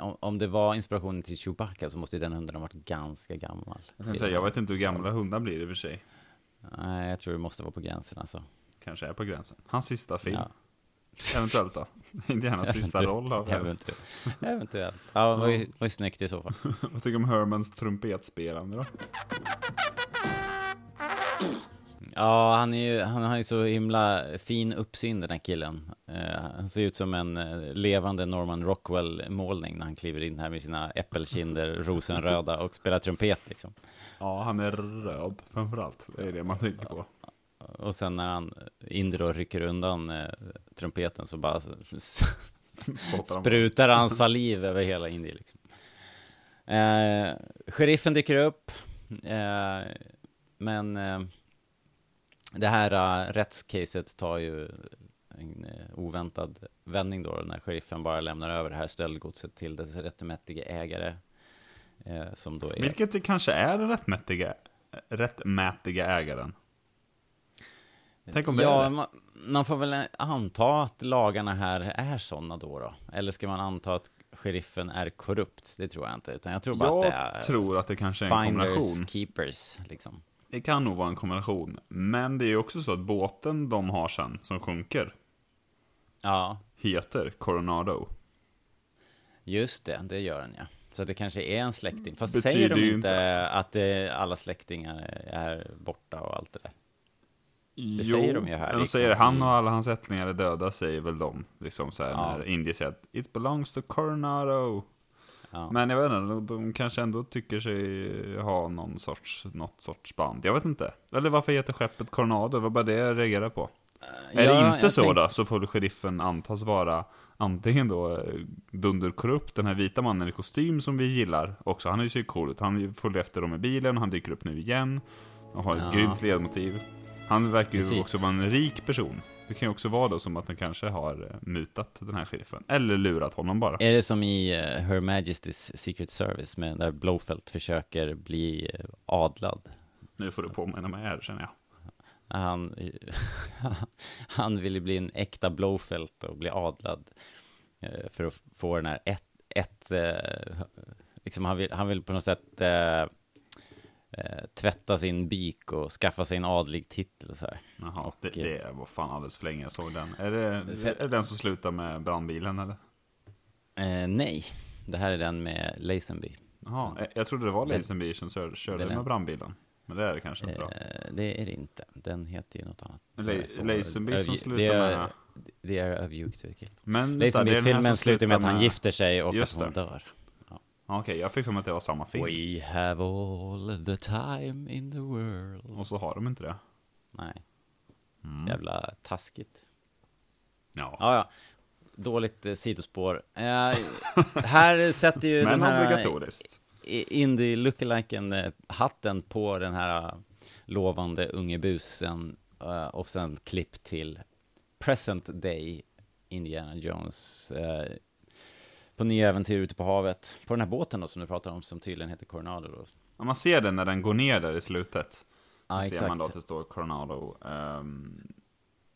Om, det var inspirationen till Chewbacca så måste ju den hunden ha varit ganska gammal. Jag, säga, jag vet inte hur gamla hundar blir i och för sig. Nej, jag tror det måste vara på gränsen alltså. Kanske är på gränsen. Hans sista film. Ja. Eventuellt då. Indianas sista roll av Eventuellt. Eventuellt. Ja, det var ju, var ju snyggt i så fall. Vad tycker du om Hermans trumpetspelande då? Ja, han, är ju, han har ju så himla fin uppsyn den här killen. Eh, han ser ut som en eh, levande Norman Rockwell-målning när han kliver in här med sina äppelkinder, rosenröda och spelar trumpet liksom. Ja, han är röd framförallt. Det är det man tänker på. Och sen när han in då rycker undan eh, trumpeten så bara sprutar han saliv över hela Indien liksom. Eh, sheriffen dyker upp, eh, men eh, det här uh, rättscaset tar ju en eh, oväntad vändning då när sheriffen bara lämnar över det här stöldgodset till dess rättmätige ägare. Eh, som då är... Vilket det kanske är den rättmätiga, rättmätiga ägaren. Tänk om det ja, är det. man, man får väl anta att lagarna här är sådana då, då. Eller ska man anta att sheriffen är korrupt? Det tror jag inte, utan jag tror bara Jag att det är tror att det kanske är en finders, kombination. keepers, liksom. Det kan nog vara en kombination. Men det är ju också så att båten de har sen, som sjunker, Ja, heter Coronado. just det, det gör den ja. Så det kanske är en släkting. Fast Betyder säger de inte, inte- att det, alla släktingar är borta och allt det där? Det säger de ju här De säger han och alla hans ättlingar är döda, säger väl de. Liksom så här, Ja. när Indien säger att it belongs to Coronado. Ja. Men jag vet inte, de, de kanske ändå tycker sig ha någon sorts, något sorts band. Jag vet inte. Eller varför heter skeppet Coronado? Det var bara det jag reagerade på. är Ja, det inte så tänk- då, så får sheriffen antas vara antingen då eh, dunderkorrupt, den här vita mannen i kostym som vi gillar också. Han är ju så cool ut. Han följer efter dem i bilen, han dyker upp nu igen. Och har ett Ja. grymt ledmotiv. Han verkar ju också vara en rik person. Det kan ju också vara då som att han kanske har eh, mutat den här sheriffen. Eller lurat honom bara. Är det som i eh, Her Majesty's Secret Service, med där Blofeld försöker bli eh, adlad? Nu får du påminna mig här känner jag. Han, han ville bli en äkta Blofeld och bli adlad för att få den här ett, ett liksom han vill, han vill på något sätt eh, eh, tvätta sin byk och skaffa sig en adlig titel och så här. Jaha, det, Och, det var fan alldeles för länge jag såg den. Är det, Sen- är det den som slutar med brandbilen eller? Eh, nej, det här är den med Lazenby. Jaha, jag- jag trodde det var Lazenby som kör- körde med brandbilen. Men det är det kanske inte då. Eh, det är det inte, den heter ju något annat. Lazenby som slutar det är- med- Det är of you to kill. Men det som slutar med att han med- gifter sig och att hon det. dör. Okej, jag fick för mig att det var samma film. We have all the time in the world. Och så har de inte det. Nej. Mm. Jävla taskigt. Ja. Ja, ja. Dåligt eh, sidospår. Eh, här sätter ju Men den här obligatoriskt. i- indie lookaliken eh, hatten på den här eh, lovande unge busen eh, och sen klipp till present day Indiana Jones. Eh, på nya äventyr ute på havet. På den här båten då som du pratar om, som tydligen heter Coronado då. Ja, man ser den när den går ner där i slutet. Ja, så ser man då att det står Coronado. Ehm,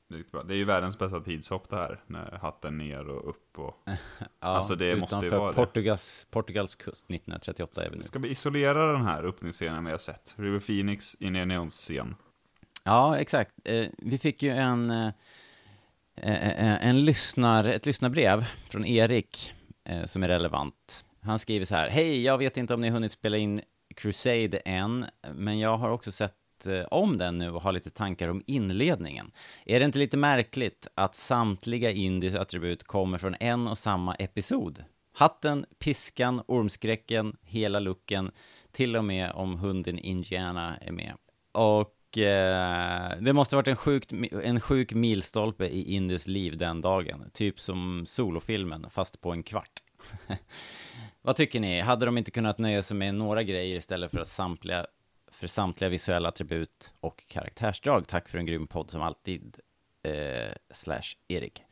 det, är det är ju världens bästa tidshopp det här. När hatten ner och upp och... Ja, alltså det måste ju vara det. Portugals, Portugals kust 1938 är vi nu. Ska vi isolera den här öppningsscenen vi har sett? River Phoenix, Indiana Jones-scen. Ja, exakt. Eh, vi fick ju en, eh, eh, en lyssnar, ett lyssnarbrev från Erik eh, Eh, som är relevant. Han skriver så här. Hej, jag vet inte om ni hunnit spela in Crusade än, men jag har också sett eh, om den nu och har lite tankar om inledningen. Är det inte lite märkligt att samtliga Indies attribut kommer från en och samma episod? Hatten, piskan, ormskräcken, hela looken, till och med om hunden Indiana är med. Och eh, det måste ha varit en, sjukt, en sjuk milstolpe i Indies liv den dagen. Typ som solofilmen, fast på en kvart. Vad tycker ni? Hade de inte kunnat nöja sig med några grejer istället för att samtliga, för samtliga visuella attribut och karaktärsdrag? Tack för en grym podd som alltid. Eh, slash Erik.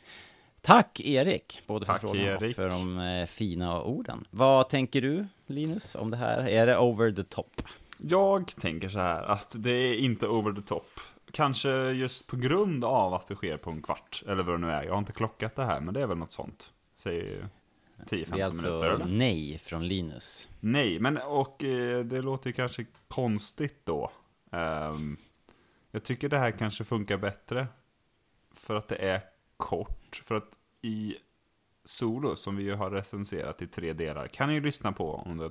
Tack Erik, både för Tack, frågan och för de eh, fina orden. Vad tänker du, Linus, om det här? Är det over the top? Jag tänker så här att det är inte over the top. Kanske just på grund av att det sker på en kvart, eller vad det nu är. Jag har inte klockat det här, men det är väl något sånt. Säg 10-15 Det är alltså minuter eller? nej från Linus. Nej, men och eh, det låter ju kanske konstigt då. Ehm, jag tycker det här kanske funkar bättre. För att det är kort. För att i Solo, som vi ju har recenserat i tre delar, kan ni ju lyssna på om det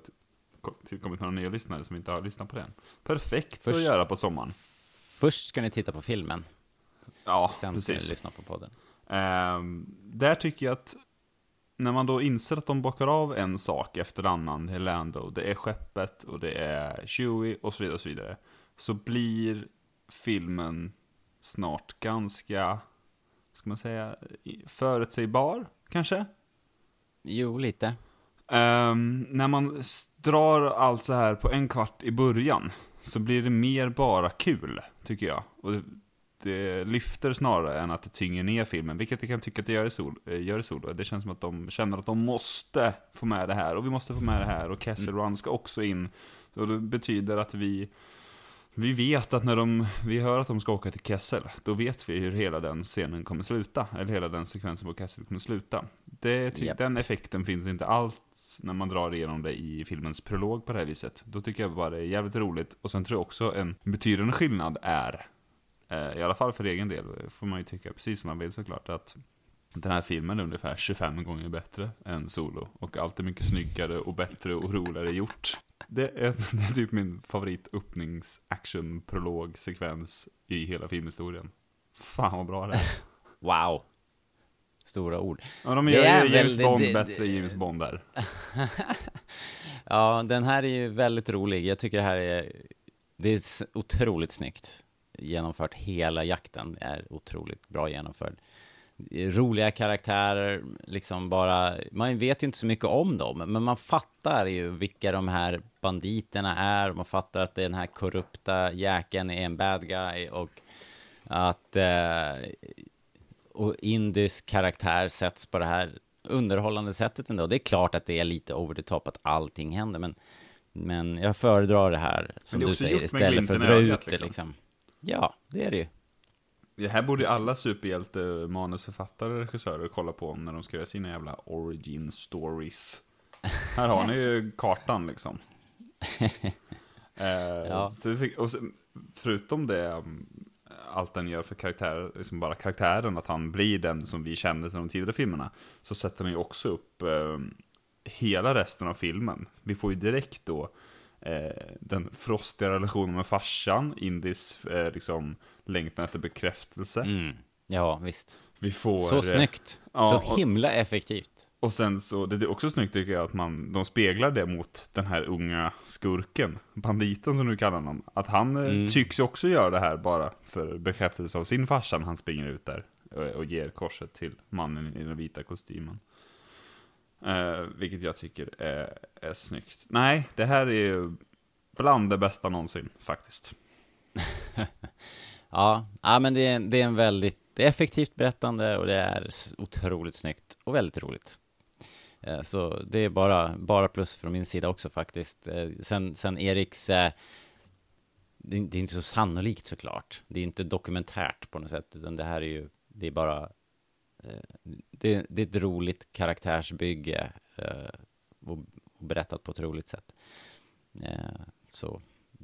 tillkommit några nya lyssnare som inte har lyssnat på den. Perfekt att Först- göra på sommaren. Först ska ni titta på filmen, Ja, sen ska ni precis. lyssna på podden. Ehm, där tycker jag att när man då inser att de bockar av en sak efter annan, det är Lando, det är skeppet och det är Chewie och så vidare och så vidare. Så blir filmen snart ganska, ska man säga, förutsägbar, kanske? Jo, lite. Ehm, när man drar allt så här på en kvart i början så blir det mer bara kul, tycker jag. Och det, det lyfter snarare än att det tynger ner filmen, vilket jag kan tycka att det gör i, sol, eh, gör i Solo. Det känns som att de känner att de måste få med det här, och vi måste få med det här, och Kessel Run ska också in. Och det betyder att vi, vi vet att när de, vi hör att de ska åka till Kessel, då vet vi hur hela den scenen kommer sluta, eller hela den sekvensen på Kessel kommer sluta. Det, Japp. Den effekten finns inte alls när man drar igenom det i filmens prolog på det här viset. Då tycker jag bara det är jävligt roligt. Och sen tror jag också en betydande skillnad är, eh, i alla fall för egen del, får man ju tycka precis som man vill såklart, att den här filmen är ungefär 25 gånger bättre än Solo. Och allt är mycket snyggare och bättre och roligare gjort. Det är, det är typ min favorit öppnings action prolog sekvens i hela filmhistorien. Fan vad bra det är. Wow. Stora ord. Ja, de Det gör är ju väl- James det- Bond det- bättre James Bond där. Ja, den här är ju väldigt rolig. Jag tycker det här är, det är otroligt snyggt genomfört. Hela jakten är otroligt bra genomförd. Roliga karaktärer, liksom bara, man vet ju inte så mycket om dem, men man fattar ju vilka de här banditerna är, man fattar att den här korrupta jäkeln är en bad guy, och att eh, och Indys karaktär sätts på det här underhållande sättet ändå. Det är klart att det är lite over the top att allting händer, men, men jag föredrar det här, som det du säger, istället för att dra ut det liksom. liksom. Ja, det är det ju. Det här borde ju alla superhjälte-manusförfattare och regissörer kolla på när de ska göra sina jävla origin stories. Här har ni ju kartan liksom. eh, Ja. så, och så, förutom det, um, allt den gör för karaktär, liksom bara karaktären, att han blir den som vi kände sedan de tidigare filmerna, så sätter den ju också upp eh, hela resten av filmen. Vi får ju direkt då den frostiga relationen med farsan, Indis eh, liksom längtan efter bekräftelse. Mm. Ja, visst. Vi får... Så eh, snyggt. ja, så himla effektivt. Och sen så, det är också snyggt tycker jag att man, de speglar det mot den här unga skurken, banditen som du kallar honom. Att han eh, Mm. tycks också göra det här bara för bekräftelse av sin farsa när han springer ut där och, och ger korset till mannen i den vita kostymen. Eh, vilket jag tycker är, är snyggt. Nej, det här är ju bland det bästa någonsin faktiskt. Ja, ja men det är, det är en väldigt det är effektivt berättande och det är otroligt snyggt och väldigt roligt. Eh, så det är bara, bara plus från min sida också faktiskt. Eh, sen, sen Eriks, eh, det är inte så sannolikt såklart. Det är inte dokumentärt på något sätt, utan det här är ju, det är bara, det, det är ett roligt karaktärsbygge eh, och, och berättat på ett roligt sätt. Eh, Så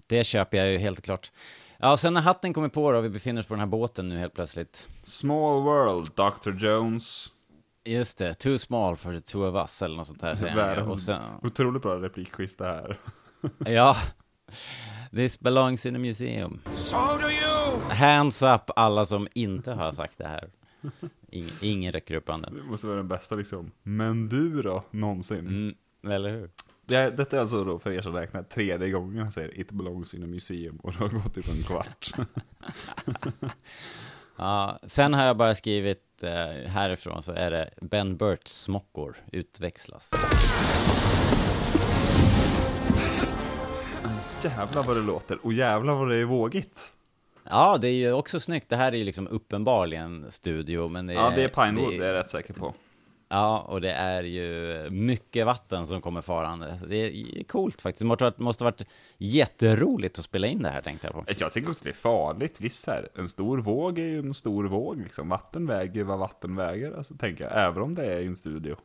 det köper jag ju helt klart. Ja, och sen när hatten kommer på då, vi befinner oss på den här båten nu helt plötsligt. Small World, Dr. Jones. Just det, too small for the two of us eller något sånt där Världens sen, otroligt bra replikskifte här. ja, this belongs in a museum. So do you! Hands up alla som inte har sagt det här. Ingen, ingen räcker upp handen. Det måste vara den bästa liksom. Men du då, någonsin? Mm, eller hur? Det, detta är alltså då för er som räknar tredje gången han säger It belongs in a museum och det har gått typ en kvart. Ja, sen har jag bara skrivit eh, härifrån så är det Ben Burts smockor utväxlas. jävlar vad det låter och jävlar vad det är vågigt. Ja, det är ju också snyggt. Det här är ju liksom uppenbarligen studio, men det är... Ja, det är Pinewood, det det är jag rätt säker på. Ja, och det är ju mycket vatten som kommer farande. Det är coolt faktiskt. Det måste ha varit, måste ha varit jätteroligt att spela in det här, tänkte jag på. Jag tycker också det är farligt, visst här. En stor våg är ju en stor våg liksom. Vatten väger vad vatten väger, alltså tänker jag. Även om det är i en studio.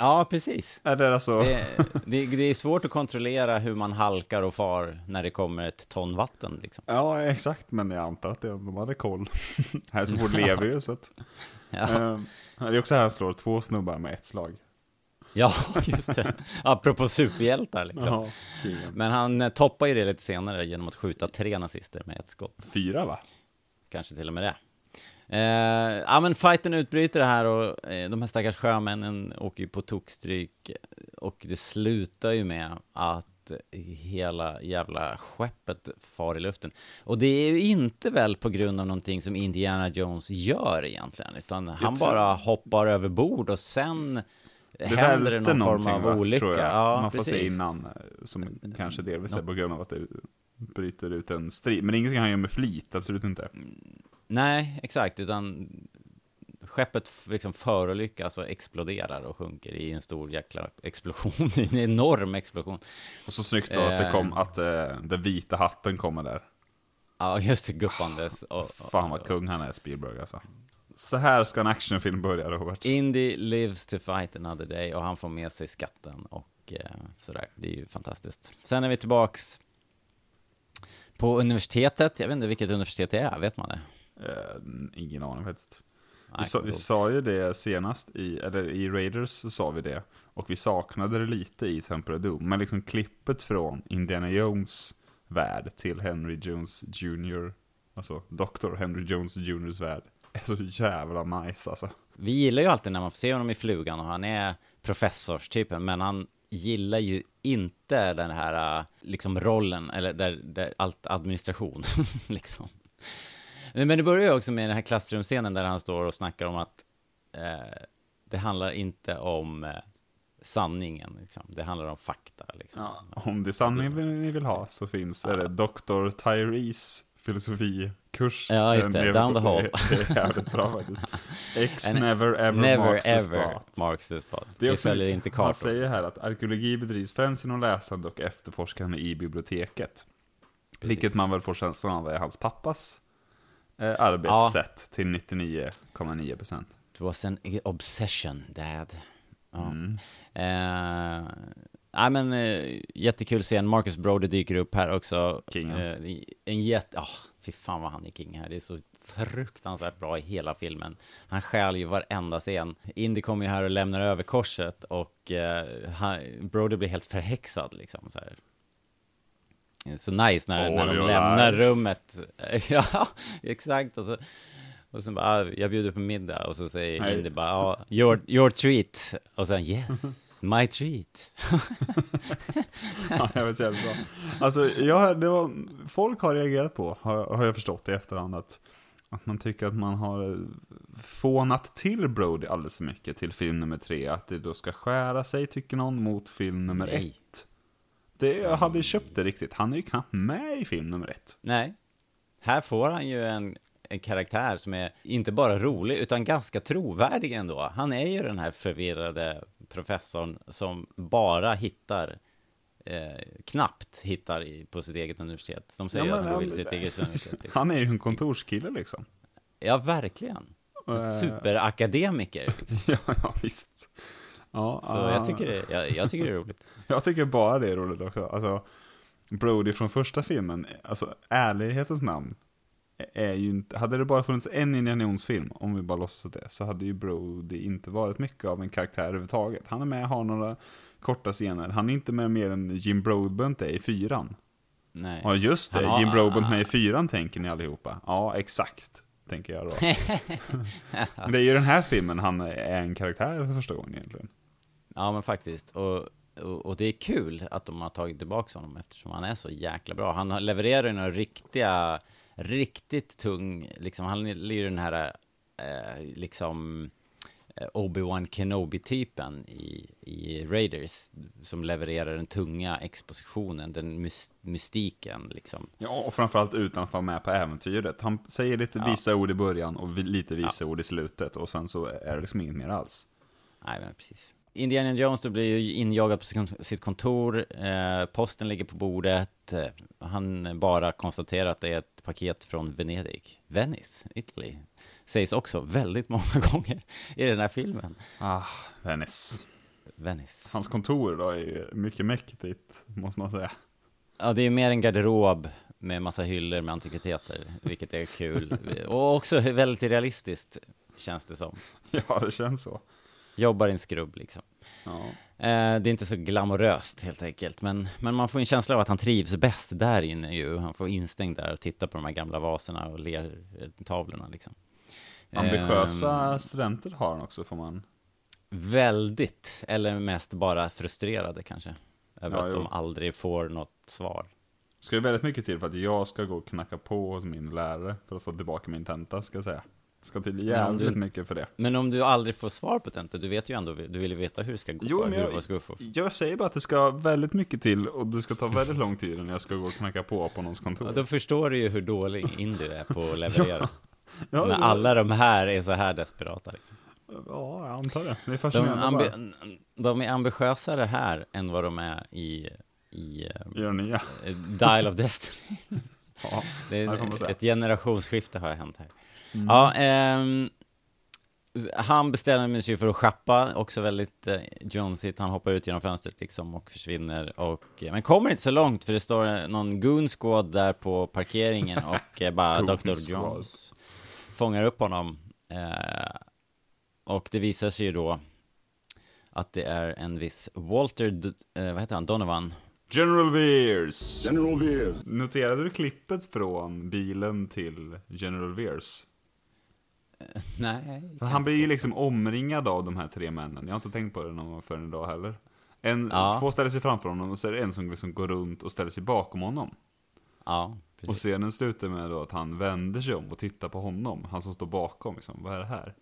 Ja, precis. Är det alltså... Det, det, det är svårt att kontrollera hur man halkar och far när det kommer ett ton vatten. Liksom. Ja, exakt, men jag antar att de hade koll. här så fort lever ju, så att... Ja. Eh, det är också här han slår två snubbar med ett slag. Ja, just det. Apropå superhjältar liksom. Ja. Men han eh, toppar ju det lite senare genom att skjuta tre nazister med ett skott. Fyra va? Kanske till och med det. Eh, ja men fighten utbryter här och eh, de här stackars sjömännen åker ju på tokstryk och det slutar ju med att hela jävla skeppet far i luften. Och det är ju inte väl på grund av någonting som Indiana Jones gör egentligen, utan han bara hoppar över bord och sen Det händer det någon form av va, olycka. Tror jag. Ja, Man får se precis. innan, eh, som kanske delvis är på grund av att det bryter ut en strid. Men ingenting han gör med flit, absolut inte. Nej, exakt, utan skeppet liksom förolyckas och exploderar och sjunker i en stor jäkla explosion, en enorm explosion. Och så snyggt då att det kom, att eh, den vita hatten kommer där. Ja, just det, guppandes. Och, och, Fan vad kung han är, Spielberg alltså. Så här ska en actionfilm börja, Robert. Indy lives to fight another day och han får med sig skatten och eh, sådär. Det är ju fantastiskt. Sen är vi tillbaks på universitetet. Jag vet inte vilket universitet det är, vet man det? Eh, ingen aning faktiskt. Nej, Vi sa, vi sa ju det senast, i, eller i Raiders så sa vi det. Och vi saknade det lite i Temple of Doom. Men liksom klippet från Indiana Jones värld till Henry Jones Jr. Alltså Dr. Henry Jones Jr.'s värld. Är så jävla nice alltså. Vi gillar ju alltid när man får se honom i flugan och han är professorstypen, men han gillar ju inte den här äh, liksom rollen, eller där, där allt administration, liksom. Men det börjar ju också med den här klassrumscenen där han står och snackar om att eh, det handlar inte om eh, sanningen, liksom. det handlar om fakta. Liksom. Om det är sanningen ni vill ha så finns är det Dr. Tyrese filosofikurs. Ja, just det. Down the hall. Det är jävligt bra faktiskt. X never ever Never marks the ever spot. marks the spot. Det är Vi också, följer inte han kartor. säger här att arkeologi bedrivs främst genom läsande och efterforskande i biblioteket. Vilket man väl får känslan av är hans pappas eh, arbetssätt till 99,9 procent. It was an obsession, dad. Ja. Mm. Eh, nej men eh, jättekul scen. Marcus Brody dyker upp här också. Kingen. Eh, en jätte... Ja, fy fan vad han är king här. Det är så fruktansvärt bra i hela filmen. Han stjäl ju varenda scen. Indy kommer ju här och lämnar över korset och eh, han, Brody blir helt förhäxad liksom så här. Det är Så nice när, All när de lämnar life. rummet. ja, exakt. Och så, och sen bara, ah, jag bjuder på middag. Och så säger. Indy bara, ja, your, your treat. Och sen, yes, my treat. Ja, jag vet så bra. Alltså, jag, det var, folk har reagerat på, har, har jag förstått i efterhand, att, att man tycker att man har fånat till Brody alldeles för mycket till film nummer tre. Att det då ska skära sig, tycker någon, mot film nummer Nej. ett. Det, jag hade ju köpt det riktigt. Han är ju knappt med i film nummer ett. Nej, här får han ju en, en karaktär som är inte bara rolig, utan ganska trovärdig ändå. Han är ju den här förvirrade professorn som bara hittar eh, knappt hittar i, på sitt eget universitet. De säger Ja, att han vill sitt eget universitet. Liksom. Han är ju en kontorskille liksom. Ja, verkligen. En Eh. superakademiker. Liksom. ja, ja, visst. Ja, Så ja. jag, tycker det, jag, jag tycker det är roligt. Jag tycker bara det är roligt också. Alltså, Brody från första filmen, alltså ärlighetens namn, är ju inte, hade det bara funnits en Indiana Jones-film, om vi bara låtsas att det, så hade ju Brody inte varit mycket av en karaktär överhuvudtaget. Han är med, har några korta scener. Han är inte med mer än Jim Broadbent är i fyran. Nej. Ja, just det. Har- Jim Broadbent med i fyran tänker ni allihopa. Ja, exakt. Tänker jag då. Men det är ju den här filmen han är en karaktär för första gången egentligen. Ja, men faktiskt. Och, och, och det är kul att de har tagit tillbaka honom eftersom han är så jäkla bra. Han levererar ju några riktiga, riktigt tung, liksom, han är ju den här, eh, liksom, eh, Obi-Wan Kenobi-typen i, i Raiders, som levererar den tunga expositionen, den mys- mystiken, liksom. Ja, och framförallt utan att vara med på äventyret. Han säger lite Ja. visa ord i början och lite visa ord i slutet och sen så är det liksom inget mer alls. Nej, men precis. Indiana Jones då blir ju injagad på sitt kontor, eh, posten ligger på bordet, eh, han bara konstaterar att det är ett paket från Venedig, Venice, Italy. Sägs också väldigt många gånger i den här filmen. Ah, Venice. Venice. Hans kontor då är ju mycket mäktigt, måste man säga. Ja, det är mer en garderob med massa hyllor med antikviteter, vilket är kul. Och också väldigt realistiskt, känns det som. Ja, det känns så. Jobbar i en skrubb liksom. Ja. Eh, det är inte så glamoröst helt enkelt, men, men man får en känsla av att han trivs bäst där inne ju. Han får instängd där och titta på de här gamla vaserna och lertavlorna liksom. Ambitiösa Eh, studenter har han också, får man. väldigt, eller mest bara frustrerade kanske. Över Ja, att jo. de aldrig får något svar. Ska ju väldigt mycket till för att jag ska gå och knacka på hos min lärare för att få tillbaka min tenta, ska jag säga. Ska till jävligt du- mycket för det. Men om du aldrig får svar på tenta, du vet ju ändå, du vill ju veta hur det ska gå, Jo, men jag- ska gå. Jag säger bara att det ska väldigt mycket till och det ska ta väldigt lång tid innan jag ska gå och knacka på på någons kontor. Ja, då förstår du ju hur dålig in du är på att leverera. Ja, När det- alla de här är så här desperata liksom. Ja, jag antar det. Det är De, fascinerande ambi- de är ambitiösare här än vad de är i, i I den nya. eh, Dial of Destiny. Ja, Det är ett generationsskifte har hänt här. Mm. Ja, ehm, han bestämmer sig för att schappa, också väldigt eh, Jonesigt. Han hoppar ut genom fönstret liksom och försvinner. Och, eh, men kommer inte så långt för det står eh, någon goon squad där på parkeringen och eh, bara Goon Dr. Jones fångar upp honom. Eh, och det visar sig ju då att det är en viss Walter, D- eh, vad heter han, Donovan? General Veers. General Veers. Noterade du klippet från bilen till General Veers? Nej. Han blir ju liksom omringad av de här tre männen. Jag har inte tänkt på det någon förrän idag heller. En, Ja. Två ställer sig framför honom och så är det en som liksom går runt och ställer sig bakom honom. Ja, Och precis. scenen slutar med då att han vänder sig om och tittar på honom. Han som står bakom liksom. Vad är det här?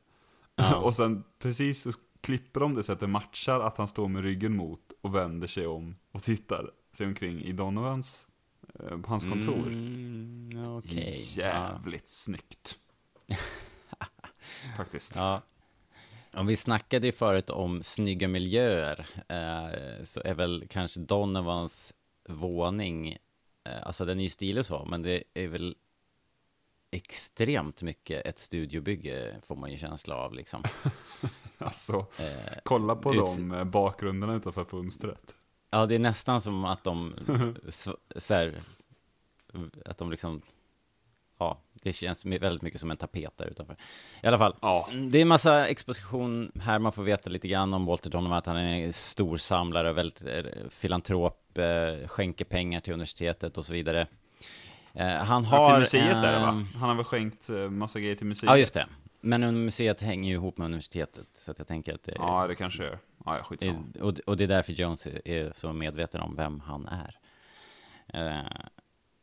Ja. och sen precis så klipper de det så att det matchar att han står med ryggen mot och vänder sig om och tittar sig omkring i Donovans, eh, hans kontor. Mm, okej. Jävligt snyggt. Faktiskt. Ja. Om vi snackade ju förut om snygga miljöer, eh, så är väl kanske Donovans våning, eh, alltså den är ju stilig så, men det är väl extremt mycket ett studiobygge, får man ju känsla av liksom. Alltså, Eh, kolla på de eh, bakgrunderna utanför fönstret. Ja, det är nästan som att de, så här, att de liksom, ja, det känns väldigt mycket som en tapet där utanför. I alla fall, Ja. det är en massa exposition här, man får veta lite grann om Walter Donovan, att han är en stor samlare, väldigt eh, filantrop, eh, skänker pengar till universitetet och så vidare. Eh, han Ja, har... till museet är det va? ehm, Han har väl skänkt massa grejer till museet? Ja, just det. Men museet hänger ju ihop med universitetet, så att jag tänker att det Ja, det kanske är. Ja, ja, skitsamma. och, och det är därför Jones är- så medveten om vem han är.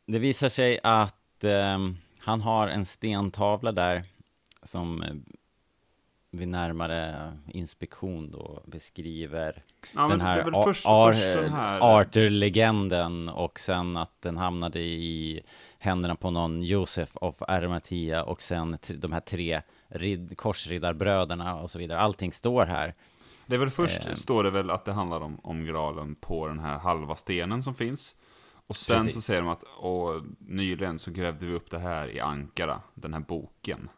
Det visar sig att ehm, han har en stentavla där som eh, vid närmare inspektion då beskriver Ja, den här, först, Ar- här... Arthur-legenden och sen att den hamnade i händerna på någon Josef of Arimathea och sen de här tre rid- korsriddarbröderna och så vidare. Allting står här. Det är väl först, Eh. står det väl att det handlar om, om graalen på den här halva stenen som finns. Och sen Precis. så säger de att, och nyligen så grävde vi upp det här i Ankara, den här boken.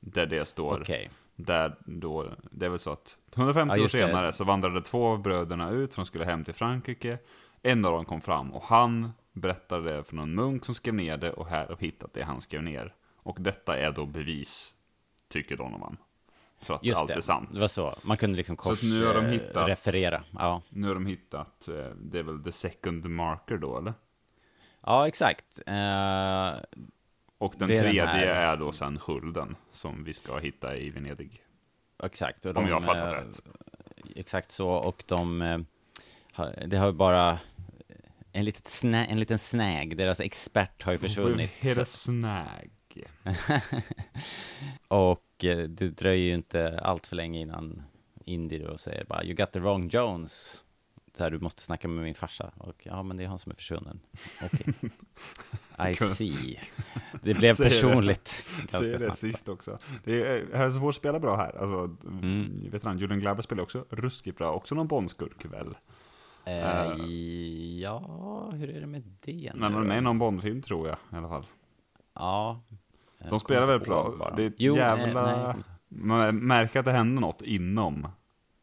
Där det står, Okej. där då, det är väl så att 150 Ja, år just det. senare så vandrade två av bröderna ut, för de skulle hem till Frankrike. En av dem kom fram och han berättade det för någon munk som skrev ner det och här har hittat det han skrev ner. Och detta är då bevis, tycker Donovan. För att Just allt det, är sant. det var så. Man kunde liksom kors nu har de eh, hittat- referera. Ja. Nu har de hittat, eh, det är väl the second marker då eller? Ja, exakt. Eh, Och den den tredje här- är då sen skölden som vi ska hitta i Venedig. exakt. Och Om de, jag har fattat eh, rätt. Exakt så, och de... har, det har ju bara en, litet snä, en liten snäg, deras expert har ju försvunnit. Hit a snag. Och det dröjer ju inte allt för länge innan Indy då säger bara You got the wrong Jones. Så här, du måste snacka med min farsa. Och ja, men det är han som är försvunnen. Okej. I see. Det blev personligt. Säger det sist också. Det är, här är så svårt att spela bra här. Alltså, Mm. vet han, Julian Glover spelar också ruskigt bra. Också någon Bondskurk väl? Eh, ja, hur är det med det Men de är med i någon Bondfilm tror jag i alla fall. Ja. De spelar väldigt bra. bara. Det är ett Jo, eh, jävla... nej, kommer inte- Man märker att det händer något inom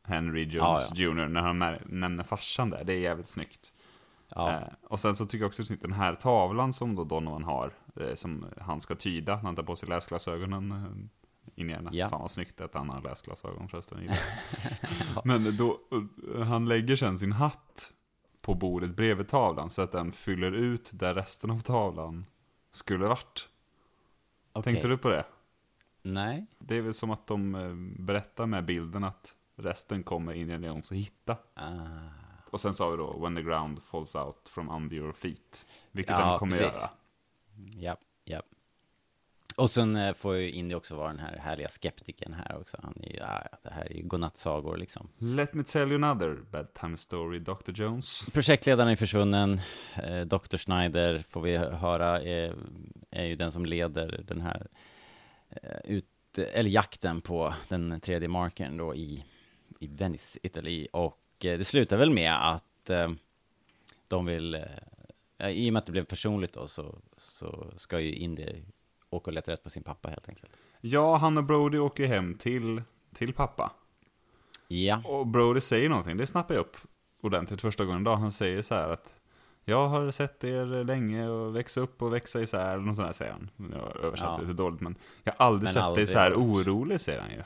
Henry Jones Ja, Jr. när han nämner farsan där. Det är jävligt snyggt. Ja. Eh, och sen så tycker jag också det är snyggt den här tavlan som då Donovan har, eh, som han ska tyda när han tar på sig läsglasögonen eh, in i henne. Ja. Fan vad snyggt att han har läsglasögon förresten. jag. Men då, han lägger sen sin hatt på bordet bredvid tavlan så att den fyller ut där resten av tavlan skulle varit. Okej. Tänkte du på det? Nej. Det är väl som att de berättar med bilden att resten kommer Indiana Jones att hitta. Ah. Och sen sa vi då When the ground falls out from under your feet. Vilket Ja, den kommer precis. göra. Ja, ja. Och sen eh, får ju Indy också vara den här härliga skeptiken här också. Han är ju, ja, det här är ju godnattsagor liksom. Let me tell you another bedtime story, Dr. Jones. Projektledaren är försvunnen. Eh, Dr. Schneider får vi höra är, är ju den som leder den här eh, ut, eller jakten på den tredje markern då i, i Venice, Italy. Och eh, det slutar väl med att eh, de vill, eh, i och med att det blev personligt då, så, så ska ju Indy åka och leta rätt på sin pappa helt enkelt. Ja, han och Brody åker hem till, till pappa. Ja, Och Brody säger någonting, det snappar jag upp ordentligt första gången idag. Han säger så här att jag har sett er länge och växa upp och växa isär, eller något sånt där säger han. Jag har översatt Ja. det lite dåligt, men jag har aldrig Men sett dig aldrig så här orolig, säger han ju.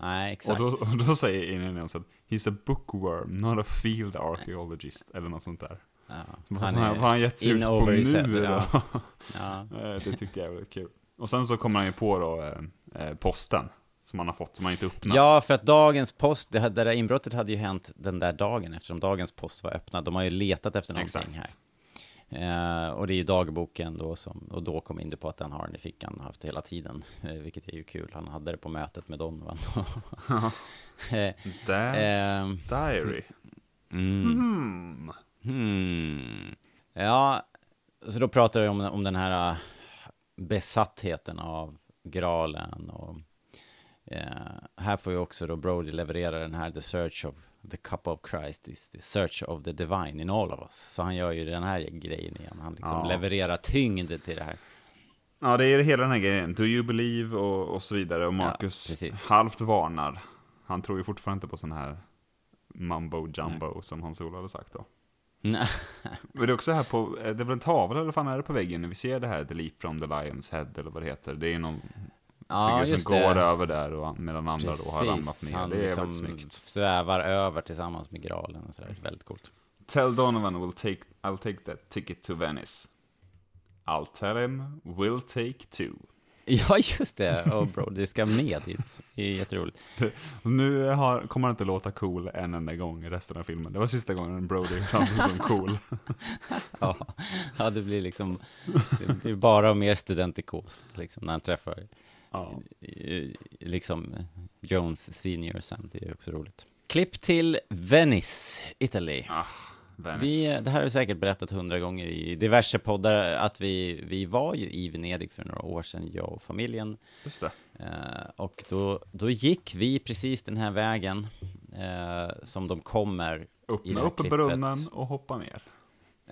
Nej Och exakt. då, och då säger Indiana Jones att he's a bookworm, not a field archaeologist, eller något sånt där. Ja, Vad fan har han gett sig ut på nu då? Ja. Ja. Eh, Det tycker jag är väldigt kul. Och sen så kommer han ju på då eh, eh, posten som han har fått, som han inte öppnat. Ja, för att dagens post, det, här- det där inbrottet hade ju hänt den där dagen eftersom dagens post var öppnad. De har ju letat efter någonting Exakt. här. Eh, och det är ju dagboken då som, och då kom Indy på att den har den i fickan, haft det hela tiden. Eh, vilket är ju kul, han hade det på mötet med Donovan. Eh, That's Ehm. diary. mm. Hmm. Hmm. Ja, så då pratar vi om, om den här äh, besattheten av graalen och eh, här får ju också då Brody leverera den här The search of the cup of Christ is the search of the divine in all of us. Så han gör ju den här grejen igen. Han liksom Ja. levererar tyngd till det här. Ja, det är hela den här grejen. Do you believe och, och så vidare. Och Ja, Marcus precis. halvt varnar. Han tror ju fortfarande inte på sån här mumbo jumbo som Hans Ola hade sagt då. Nej. Men det är också här på, eh, det är väl en tavla eller fan är det på väggen? Vi ser det här, The Leap from the Lion's Head eller vad det heter. Det är någon Ja, figur som går det. över där och medan andra då har ramlat ner. han det är liksom väldigt snyggt. svävar över tillsammans med graalen och sådär. Väldigt coolt. Tell Donovan will take, I'll take that ticket to Venice. I'll tell him we'll take two. Ja, just det. Och Brody ska med dit. Det är jätteroligt. Nu har, kommer han inte låta cool en enda gång i resten av filmen. Det var sista gången Brody framstod som cool. Ja, ja, det blir liksom, det blir bara mer studentikost liksom när han träffar Ja. liksom Jones senior sen, det är också roligt. Klipp till Venice, Italy. Ah, Venice. Vi, det här har vi säkert berättat hundra gånger i diverse poddar, att vi, vi var ju i Venedig för några år sedan, jag och familjen. Just det. Eh, och då, då gick vi precis den här vägen eh, som de kommer Öppna upp klippet. brunnen och hoppa ner.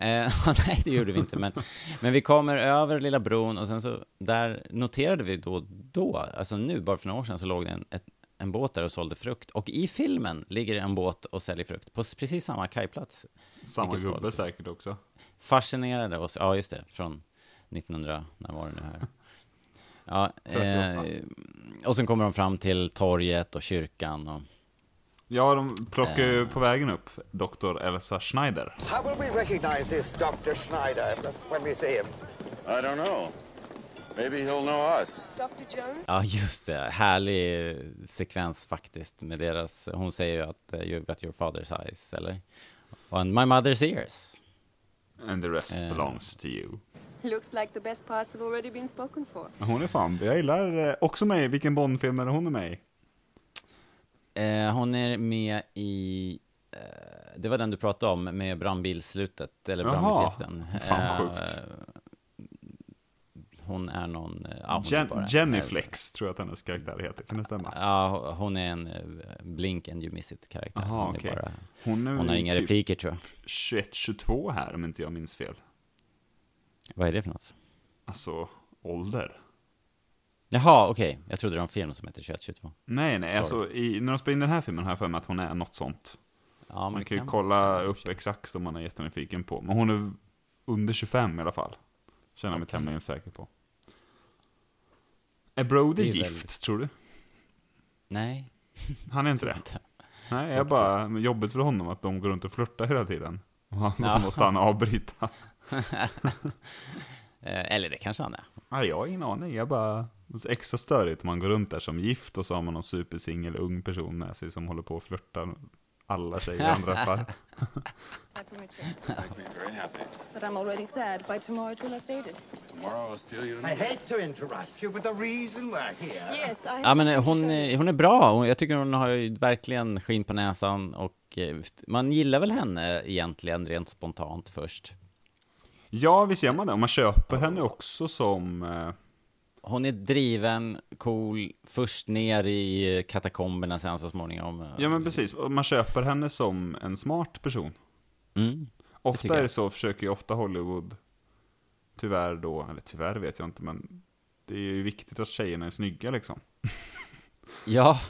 Eh, nej, det gjorde vi inte, men, men vi kommer över lilla bron och sen så, där noterade vi då, då, alltså nu, bara för några år sedan, så låg det en, ett, en båt där och sålde frukt. Och i filmen ligger det en båt och säljer frukt på precis samma kajplats. Samma Vilket var gubbe lite säkert också. Fascinerade oss, ja just det, från 1900, när var det nu här? Ja, 38. eh, och sen kommer de fram till torget och kyrkan och Ja, de plockar ju Eh. på vägen upp Dr. Elsa Schneider. How will we recognize this Dr. Schneider when we see him? I don't know. Maybe he'll know us. Dr. Jones? Ja, just det. Härlig sekvens faktiskt med deras... Hon säger ju att eh, you got your father's eyes, eller? And my mother's ears. And the rest Eh. belongs to you. Looks like the best parts have already been spoken for. Hon är fan, jag gillar också mig. Vilken Bond-film är hon är med i? Eh, hon är med i... Eh, det var den du pratade om med brandbilsslutet, eller brandbilsjakten. fan sjukt. Eh, hon är någon... eh, Ja, Jen- bara- Jenny Flex tror jag att hennes karaktär heter. Kan det stämma? Ja, hon är en eh, blink and you miss it-karaktär. Hon, bara, Hon, är hon har inga typ repliker, tror jag. 21-22 här om inte jag minns fel. Vad är det för något? Alltså, ålder. Jaha, okej. Jag trodde det var en film som heter 2122. Nej, nej, Sorry. alltså i, när de spelar in den här filmen har jag för mig att hon är något sånt. Ja, Man det kan ju kolla upp exakt om man är jättenyfiken på. Men hon är under 25 i alla fall. Känner jag mig tämligen säker på. Är Brody är gift, väldigt- tror du? Nej, Han är inte det? inte. Nej, jag bara, jobbigt för honom att de går runt och flörtar hela tiden. Och han Ja. måste han avbryta. Eh, Eller det kanske han är. Nej, jag har ingen aning. Jag bara, det är så extra störigt om man går runt där som gift och så har man någon supersingel ung person med sig som håller på och flörtar alla tjejer han träffar. But I'm already sad. By tomorrow it will have faded. Tomorrow I'll steal you. I hate to interrupt you, but the reason we're here... Yes, I Ja, men eh, hon, är- hon är bra. Jag tycker hon har ju verkligen skinn på näsan och eh, man gillar väl henne egentligen rent spontant först. Ja, visst gör man det. Och man köper henne också som... Hon är driven, cool, först ner i eh, katakomberna sen så småningom. eh, ja, men precis. Man köper henne som en smart person. Mm. Ofta är det så, försöker ju ofta Hollywood, tyvärr då, eller tyvärr vet jag inte, men det är ju viktigt att tjejerna är snygga liksom. Ja,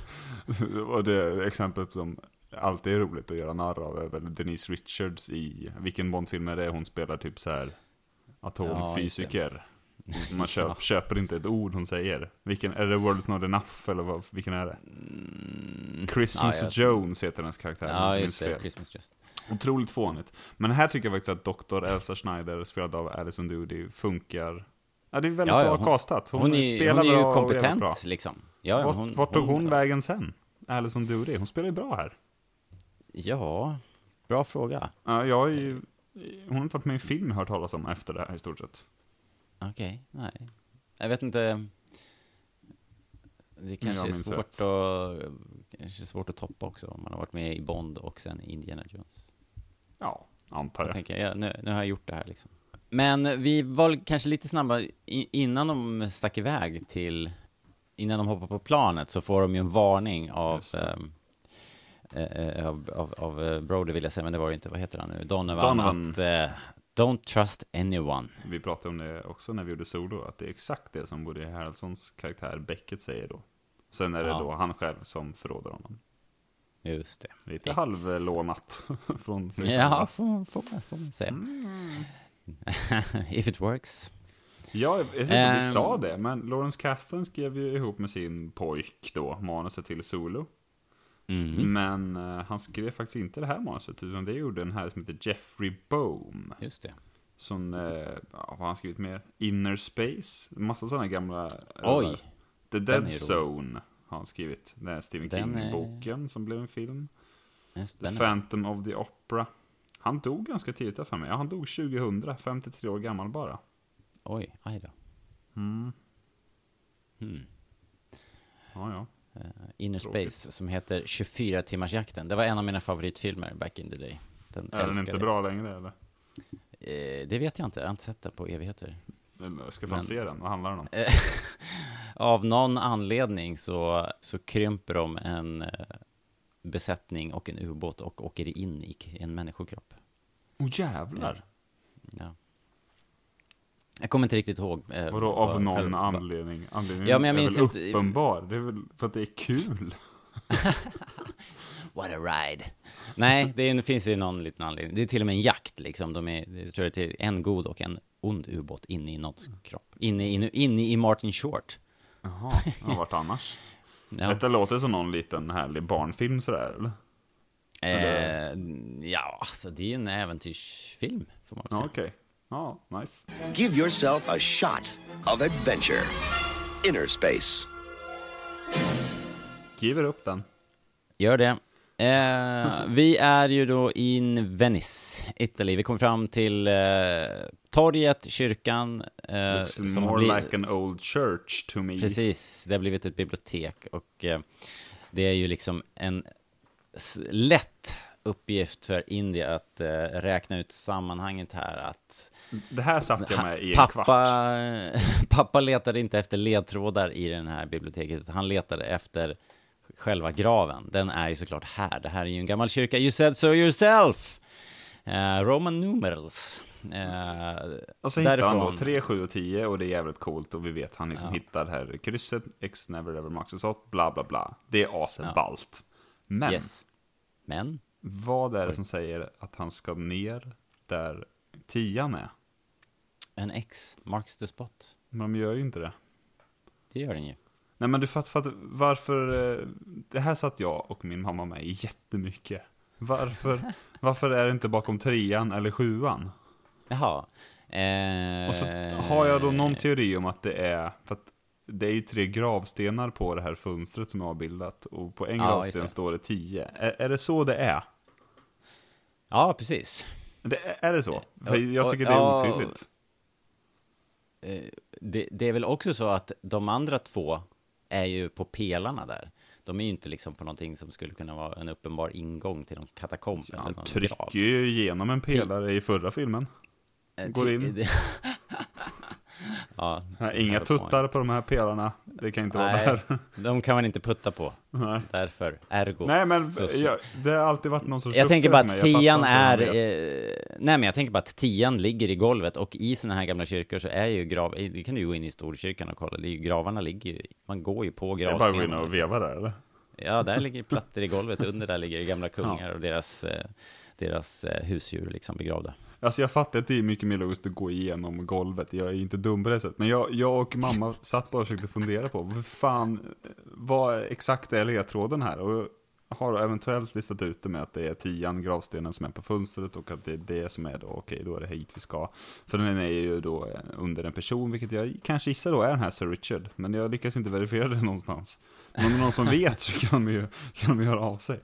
och det exemplet som alltid är roligt att göra narr av är väl Denise Richards i, vilken Bondfilm är det? Hon spelar typ så här atomfysiker. Man köp, Ja. köper inte ett ord hon säger. Vilken, är det World's Not Enough eller vad, vilken är det? Christmas Mm. Ja, jag- Jones heter hennes karaktär, ja just det. Christmas Just. Otroligt fånigt. Men här tycker jag faktiskt att Dr. Elsa Schneider, spelad av Alison Doody, funkar. Ja, det är väldigt Ja, ja, bra hon- castat. Hon, Hon är, spelar hon är ju bra och kompetent bra. liksom. Ja, ja, Vart, hon, vart tog hon vägen sen? Alison Doody, hon spelar ju bra här. Ja, bra fråga. Ja, jag har ju, hon har inte varit med i en film jag hört talas om efter det här i stort sett. Okej, nej. Jag vet inte. Det kanske är svårt rätt. att, kanske svårt att toppa också om man har varit med i Bond och sen Indiana Jones. Ja, antar Jag jag. tänker, ja, nu, nu har jag gjort det här liksom. Men vi var kanske lite snabba, innan de stack iväg till, innan de hoppar på planet så får de ju en varning av, eh, av, av, av Brody vill jag säga, men det var det inte, vad heter han nu? Donovan, Donovan. att eh, don't trust anyone. Vi pratade om det också när vi gjorde Solo, att det är exakt det som Woody Harrelsons karaktär Beckett säger då. Sen är det Ja. då han själv som förråder honom. Just det. Lite Ex- halvlånat från sig Ja, får, får, man- får man säga. If it works. Ja, jag vet inte om vi Ehm. sa det, men Lawrence Kasdan skrev ju ihop med sin pojk då, manuset till Solo. Mm. Men eh, han skrev faktiskt inte det här manuset, utan det gjorde en här som heter Jeffrey Bohm. Just det. Som, eh, ja, vad har han skrivit mer? Inner Space, massa sådana gamla... Oj. The Den Dead. Zone har han skrivit. Den här Stephen Den är- King-boken som blev en film. Just, The den är, Phantom of the Opera. Han dog ganska tidigt för mig. Ja, han dog 2000, 53 år gammal bara. oj, aj då. Mm. Hmm. Ja, ja. Eh, Inner Tråkigt. Space som heter 24-timmarsjakten. Det var en av mina favoritfilmer back in the day. Den Är den inte bra längre eller? Eh, det vet jag inte, jag har inte sett den på evigheter. Jag ska fan Men- se den, vad handlar den om? Av någon anledning så, så krymper de en eh, besättning och en ubåt och åker in i en människokropp. Åh jävlar. Ja. Jag kommer inte riktigt ihåg. Eh, Vadå av någon själv- anledning? Anledningen Ja, men jag är minns väl inte- uppenbar. Det är väl för att det är kul. What a ride. Nej, det, är, finns ju någon liten anledning. Det är till och med en jakt liksom. De är, jag tror det är en god och en ond ubåt inne i någons kropp. Inne, inne, inne i Martin Short. Jaha, ja, vart annars? Ja. Detta låter som någon liten härlig barnfilm sådär, eller? Eh, ja, alltså det är en äventyrsfilm, får man väl Ja, säga. Ja, nice. Give yourself a shot of adventure. Inner space. Giver upp den. Gör det. Eh, vi är ju då in Venice, Italy. Vi kom fram till eh, torget, kyrkan. Eh, Looks som more blivit- like an old church to me. Precis, det har blivit ett bibliotek och eh, det är ju liksom en lätt uppgift för India att eh, räkna ut sammanhanget här att Det här satt jag med i en pappa, kvart. pappa letade inte efter ledtrådar i den här biblioteket, han letade efter själva graven. Den är ju såklart här. Det här är ju en gammal kyrka. You said so yourself! Eh, Roman numerals. Eh, Och så hittar han då därifrån- 3, 7 och 10 och det är jävligt coolt och vi vet han liksom Ja. hittar det här krysset, X never ever a spot, bla bla bla. Det är asballt. Men, Yes. Men? Vad är det som säger att han ska ner där 10 är? En X marks the spot. Men de gör ju inte det. Det gör den ju. Nej men du fattar, fattar varför, eh, det här satt jag och min mamma med jättemycket. Varför, varför är det inte bakom trean eller sjuan? Jaha. Eh, Och så har jag då någon teori om att det är, för att det är ju tre gravstenar på det här fönstret som jag har bildat. Och på en Ja, gravsten står det 10. Är, är det så det är? Ja, precis. Det, är det så? För jag tycker det är otydligt. Eh, det, det är väl också så att de andra två är ju på pelarna där. De är ju inte liksom på någonting som skulle kunna vara en uppenbar ingång till någon katakomb. Han trycker ju igenom en pelare i förra filmen. Eh, Går in. ja, Inga tuttar på de här pelarna. Det kan inte vara Nej, där. de kan man inte putta på. Nej. Därför, ergo. Nej men Så- så- jag, det har alltid varit någon sorts Jag tänker bara att tian är... Eh, nej, men jag tänker bara att tian ligger i golvet och i såna här gamla kyrkor så är ju grav... Det kan du ju gå in i Storkyrkan och kolla. Det är ju, gravarna ligger ju... Man går ju på Det är bara att gå in och veva där eller? Ja, där ligger plattor i golvet. Under där ligger gamla kungar och deras, eh, deras eh, husdjur liksom begravda. Alltså jag fattar att det är mycket mer logiskt att gå igenom golvet, jag är inte dum på det sättet. Men jag, jag och mamma satt bara och försökte fundera på, vad fan, vad exakt är ledtråden här? Och har eventuellt listat ut det med att det är tian, gravstenen som är på fönstret och att det är det som är då, okej då är det hit vi ska. För den är ju då eh, under en person, vilket jag kanske gissar då är den här Sir Richard. Men jag lyckas inte verifiera det någonstans. Men om det är någon som vet så kan de ju, kan de ju höra av sig.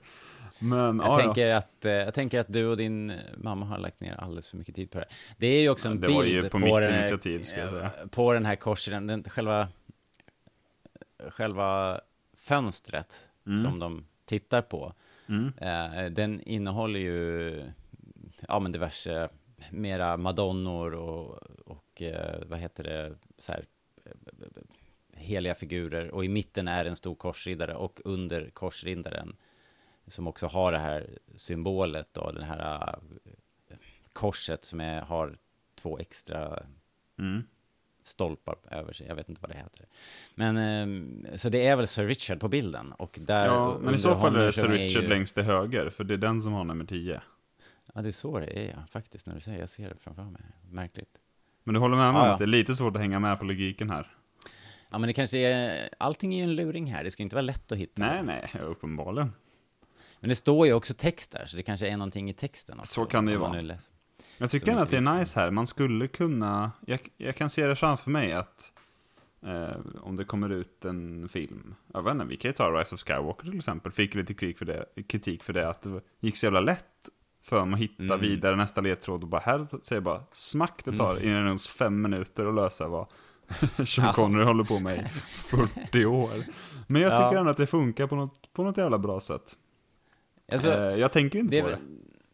Men, Jag, ja, ja. tänker att, eh, jag tänker att du och din mamma har lagt ner alldeles för mycket tid på det. Det är ju också en Det var bild ju på på, den här, eh, på den här korsen, den, själva, själva fönstret Mm. som de tittar på. Mm. Eh, den innehåller ju ja, men diverse mera madonnor och, och eh, vad heter det, så här, eh, heliga figurer. Och i mitten är en stor korsriddare och under korsriddaren som också har det här symbolet då, den här eh, korset som är, har två extra Mm. stolpar över sig. Jag vet inte vad det heter. Men eh, så det är väl Sir Richard på bilden och där Ja, men i så fall är det Sir Richard ju- längst till höger, för det är den som har nummer 10. Ja, det är så det är ja, faktiskt när du säger. Jag ser det framför mig. Märkligt. Men du håller med mig ja. att det är lite svårt att hänga med på logiken här? Ja, men det kanske är... Allting är ju en luring här. Det ska inte vara lätt att hitta. Nej, nej, uppenbarligen. Men det står ju också text där, så det kanske är någonting i texten också. Så kan det ju vara. läser. Jag tycker ändå att det är nice här. Man skulle kunna, jag, jag kan se det framför mig att eh, om det kommer ut en film, jag vet inte, vi kan ju ta Rise of Skywalker till exempel, fick lite kritik för det, kritik för det att det gick så jävla lätt för dem att hitta Mm. vidare nästa ledtråd och bara här säger bara smack det tar Mm. inom fem minuter att lösa vad Sean Ja. Connery håller på med i 40 år. Men jag tycker Ja. ändå att det funkar på något, på något jävla bra sätt. Alltså, eh, jag tänker inte det på det.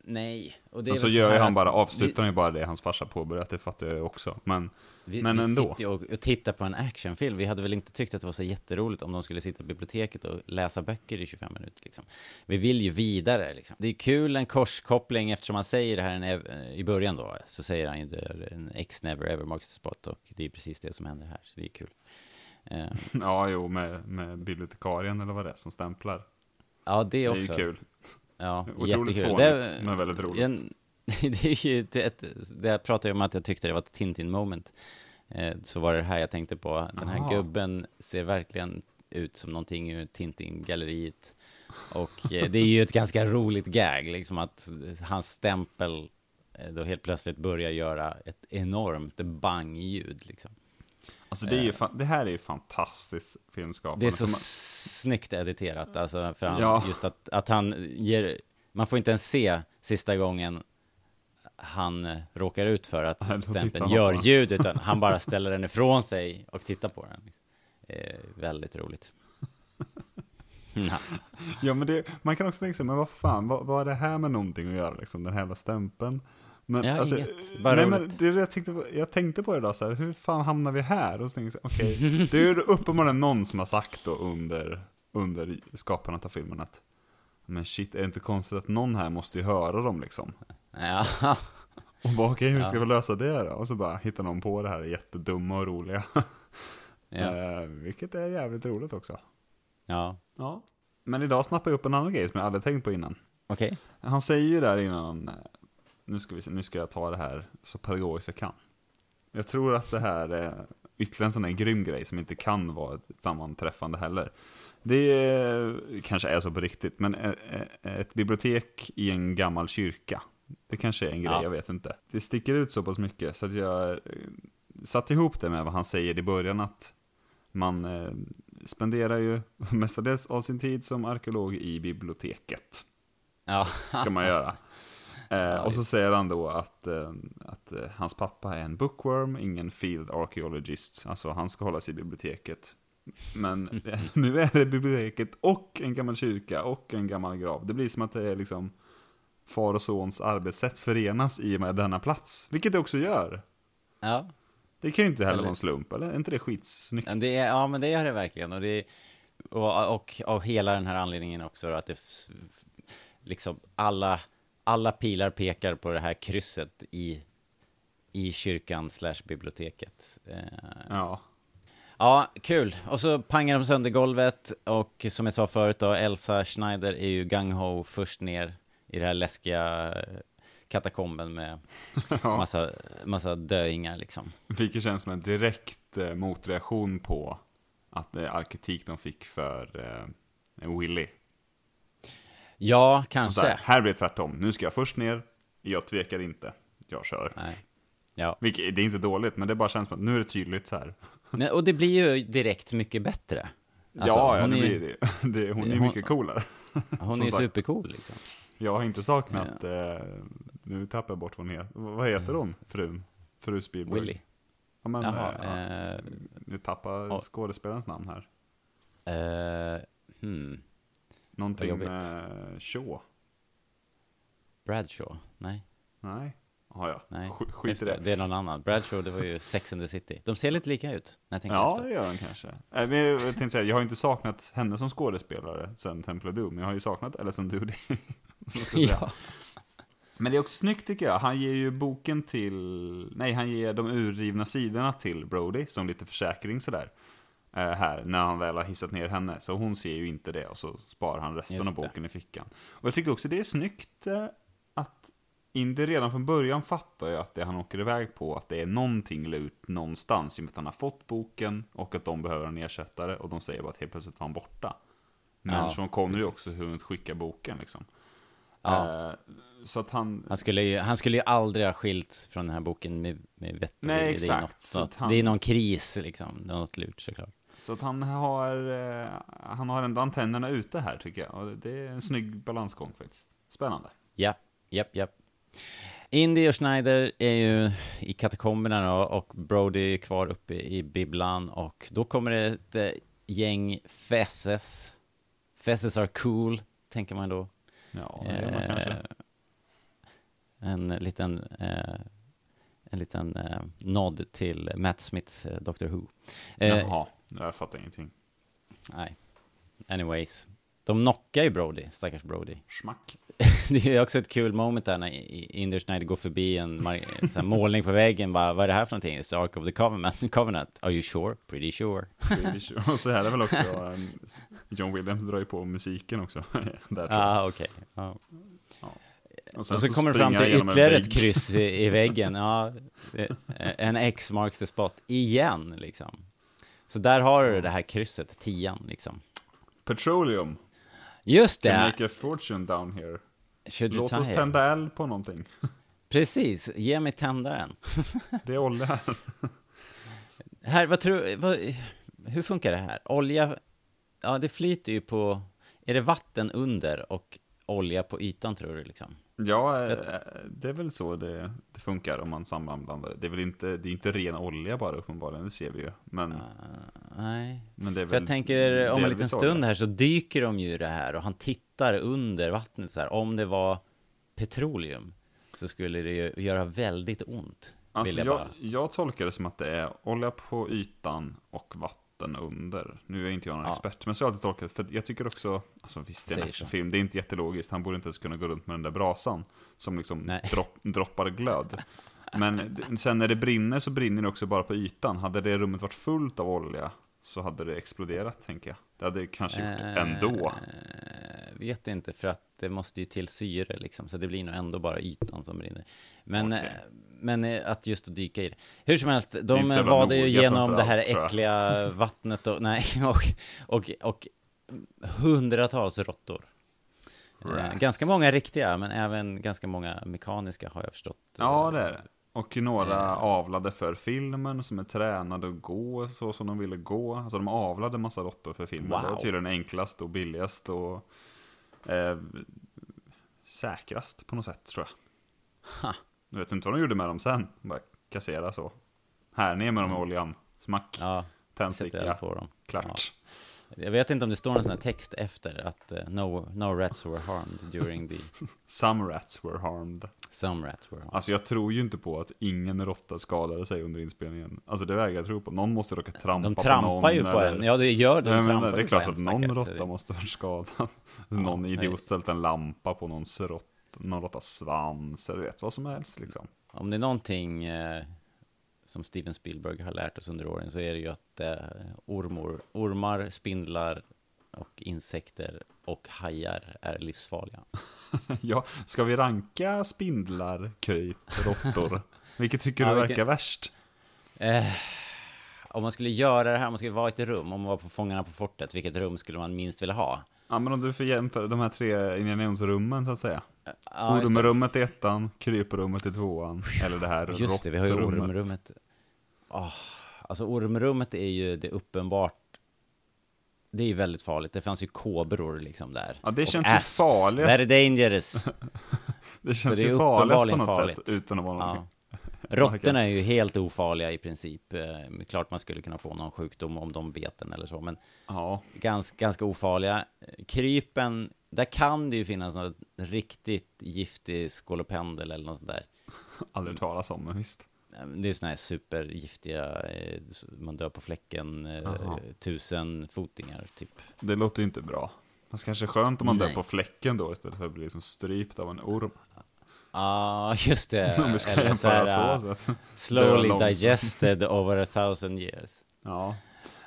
Nej. Och Sen så väl gör ju han bara, vi- avslutar ju bara det hans farsa påbörjat, det fattar jag ju också. Men, Vi, men vi ändå. sitter ju och, och tittar på en actionfilm. Vi hade väl inte tyckt att det var så jätteroligt om de skulle sitta på biblioteket och läsa böcker i 25 minuter. Liksom. Vi vill ju vidare. Liksom. Det är kul en korskoppling eftersom han säger det här en i början då. Så säger han ju en X never ever marks the spot och det är precis det som händer här. Så det är kul. Eh, Ja, jo, med, med bibliotekarien eller vad det är som stämplar. Ja, det Det är ju också. kul. Ja, Otroligt jättekul. fånigt, men väldigt roligt. En, det är ju ett, ett, det jag pratade ju om att jag tyckte det var ett Tintin-moment. Eh, så var det här jag tänkte på. Den här Aha. gubben ser verkligen ut som någonting ur Tintin-galleriet. Och eh, det är ju ett ganska roligt gag, liksom att hans stämpel eh, då helt plötsligt börjar göra ett enormt bang-ljud. Liksom. Alltså det, är ju fa- det här är ju fantastiskt filmskapande. Det är så Som- snyggt editerat, alltså, för han, Ja. just att, att han ger, man får inte ens se sista gången han eh, råkar ut för att Nej, stämpeln gör ljud, utan han bara ställer den ifrån sig och tittar på den. Eh, väldigt roligt. Ja. Ja, men det, man kan också tänka sig, men vad fan, vad, vad har det här med någonting att göra, liksom, den här jävla stämpeln? Men, Ja, alltså, inget. Bara nej, roligt. men det jag, tänkte, på- jag tänkte på det idag, så här, hur fan hamnar vi här? Och så tänkte jag, okej, det är ju uppenbarligen någon som har sagt då under, under skapandet av filmen att men shit, är det inte konstigt att någon här måste ju höra dem liksom? ja. Och bara, okej, hur Ja. ska vi lösa det då? Och så bara hittar någon på det här jättedumma och roliga. Ja. eh, vilket är jävligt roligt också. ja, Ja. Men idag snappar jag upp en annan grej som jag aldrig tänkt på innan. okej. Han säger ju där innan, eh, nu ska, vi nu ska jag ta det här så pedagogiskt jag kan. Jag tror att det här är ytterligare en sån här grym grej som inte kan vara ett sammanträffande heller. Det är, kanske är så på riktigt, men ett bibliotek i en gammal kyrka, det kanske är en grej, Ja. jag vet inte. Det sticker ut så pass mycket så att jag eh, satte ihop det med vad han säger i början att man eh, spenderar ju mestadels av sin tid som arkeolog i biblioteket Ja. ska man göra. Eh, och så säger han då att, eh, att eh, hans pappa är en bookworm, ingen field archaeologist. Alltså han ska hålla sig i biblioteket. Men nu är det biblioteket och en gammal kyrka och en gammal grav. Det blir som att det är liksom far och sons arbetssätt förenas i och med denna plats. Vilket det också gör. ja. Det kan ju inte heller Eller- vara en slump, eller? Är inte det skitsnyggt? Ja, Det är, ja, men det är det verkligen. Och, det, och, och av hela den här anledningen också, att det liksom alla, alla pilar pekar på det här krysset i, i kyrkan slash biblioteket. Eh, Ja. Ja, kul. Och så pangar de sönder golvet och som jag sa förut då, Elsa Schneider är ju gung-ho först ner i det här läskiga eh, katakomben med massa, massa döingar liksom. Vilket känns som en direkt eh, motreaktion på att det är arketik de fick för eh, Willy. Ja, kanske. här, här blir det tvärtom. Nu ska jag först ner, jag tvekar inte, jag kör. Nej. Ja. Vilket, det är inte dåligt, men det bara känns som att nu är det tydligt så här. Men, och det blir ju direkt mycket bättre. Alltså, ja, ja, hon det är- blir det. det. Hon är hon- mycket coolare. Hon Som är sagt. supercool liksom. Jag har inte saknat, eh, nu tappar jag bort vad hon heter. Vad heter hon, frun? Fru Spielberg? Willy. Ja, men, Jaha, eh, ja, eh, Nu tappar ja. skådespelarens namn här. Eh, hmm. Någonting med Shaw. Bradshaw? Nej. Nej. Ja, ja. Nej. Sk- Skit i det. Det är någon annan. Bradshaw, det var ju Sex and the City. De ser lite lika ut, när jag tänker Ja, efter. det gör den kanske. Äh, men jag tänkte säga, jag har inte saknat henne som skådespelare sen Temple of Doom. Jag har ju saknat Alison Doody. Ja. Men det är också snyggt tycker jag. Han ger ju boken till... Nej, han ger de urrivna sidorna till Brody som lite försäkring sådär. Eh, här, när han väl har hissat ner henne. Så hon ser ju inte det och så sparar han resten av boken i fickan. Och jag tycker också det är snyggt eh, att Indy redan från början fattar ju att det han åker iväg på, att det är någonting lurt någonstans. I och med att han har fått boken och att de behöver en ersättare. Och de säger bara att helt plötsligt var han borta. Men Ja, Sean Connery också hunnit skicka boken liksom. Ja. Eh, så att han... Han skulle, ju, han skulle ju aldrig ha skilts från den här boken med, med vett och Nej, exakt. Det är, något, något, han- det är någon kris liksom, något lurt såklart. Så att han har, eh, han har ändå antennerna ute här tycker jag. Och det är en snygg balansgång faktiskt. Spännande. Ja, japp, japp. Indy och Schneider är ju i katakomberna då, och Brody är kvar uppe i bibblan och då kommer det ett eh, gäng fesses. Fesses are cool, tänker man då. Ja, det gör man Eh, kanske. En liten, eh, en liten eh, nod till Matt Smiths eh, Doctor Who. Eh, Jaha, jag fattar ingenting. Nej. Anyways. De knockar ju Brody, stackars Brody. Schmack. det är också ett kul moment där när Inder Schneider går förbi en målning på väggen. Bara, vad är det här för någonting? It's the Ark of the Covenant. Covenant. Are you sure? Pretty sure. Pretty sure. Och så här är det väl också, eh, John Williams drar ju på musiken också. Där, ah, okej. Ja. Och sen Och så, så kommer springer fram till ytterligare ett kryss i, i väggen. Ja, det- en X marks the spot igen, liksom. Så där har du det här krysset, tian, liksom. Petroleum. Just Can det! make a fortune down here. Should Låt oss tända eld på någonting. Precis, ge mig tändaren. Det är olja här. Här, vad tror vad, Hur funkar det här? Olja, ja det flyter ju på, är det vatten under och olja på ytan tror du liksom? Ja, eh, det är väl så det, det funkar om man sammanblandar det. Det är väl inte, det är inte ren olja bara uppenbarligen, det ser vi ju. Men, Nej. men det är För jag väl tänker, om en liten stund här så dyker de ju i det här och han tittar under vattnet så här. Om det var petroleum så skulle det ju göra väldigt ont. Alltså jag, jag jag, tolkar det som att det är olja på ytan och vatten under. Nu är inte jag någon Ja. expert, men så har jag alltid tolkat det. För jag tycker också, alltså visst det är en actionfilm, det är inte jättelogiskt. Han borde inte ens kunna gå runt med den där brasan som liksom dropp, droppar glöd. Men det- sen när det brinner så brinner det också bara på ytan. Hade det rummet varit fullt av olja så hade det exploderat, tänker jag. Det hade kanske gjort det ändå. Eh, vet inte, för att det måste ju till syre liksom, så det blir nog ändå bara ytan som brinner. Men, Okej. Eh, men eh, att just att dyka i det. Hur som helst, de eh, vadade ju genom det här äckliga vattnet och, nej, och, och, och hundratals råttor. Eh, Rats. ganska många riktiga, men även ganska många mekaniska har jag förstått. Ja, det är det. Och några avlade för filmen som är tränade att gå så som de ville gå. Alltså de avlade massa råttor för filmen. Det var Wow. tydligen enklast och billigast och eh, säkrast på något sätt tror jag. Ha. Jag vet inte vad de gjorde med dem sen. Bara kassera så. Här, ner med dem i oljan. Smack. Mm. Ja, Tändsticka. på dem. Klart. Jag vet inte om det står någon sån här text efter att eh, no, no rats were harmed during the... Some rats were harmed. Some rats were harmed. Alltså jag tror ju inte på att ingen råtta skadade sig under inspelningen. Alltså det vägrar jag tro på. Någon måste råka trampa De på trampar någon. ju på eller- en. Ja, det gör de. Jag menar, trampar det är klart att någon råtta måste vara skadad. någon nej. idiot ställt en lampa på någons råtta, någon råttas svans, eller vet vad som helst liksom. Om det är någonting eh, som Steven Spielberg har lärt oss under åren så är det ju att eh, ormor, ormar, spindlar och insekter och hajar är livsfarliga. ja, ska vi ranka spindlar, kryp, råttor? Vilket tycker Ja, du vilken- verkar värst? Eh, om man skulle göra det här, om man skulle vara i ett rum, om man var på Fångarna på fortet, vilket rum skulle man minst vilja ha? Ja, men om du får jämföra de här tre Indiana Jones-rummen så att säga. Ja. Ormrummet i ettan, kryprummet i tvåan, eller det här Just det, vi har ju råttrummet. ormrummet. Oh, alltså ormrummet är ju det uppenbart det är ju väldigt farligt. Det fanns ju kobror liksom där. Ja, det Och känns ju asps. farligast. Very dangerous. Det känns det ju farligast på något farligt. sätt, utan att vara någon... Ja. Råttorna är ju helt ofarliga i princip. Eh, Klart man skulle kunna få någon sjukdom om de bet den eller så, men Ja. ganska, ganska ofarliga. Krypen, där kan det ju finnas något riktigt giftig skolopendel eller något sånt där. Aldrig talas om, men visst. Det är såna här supergiftiga, eh, man dör på fläcken, eh, tusen fotingar typ. Det låter ju inte bra. Fast kanske skönt om man dör Nej. på fläcken då istället för att bli liksom strypt av en orm. Ja, just det. Om vi ska Eller så här, så, uh, så slowly digested over a thousand years. Ja.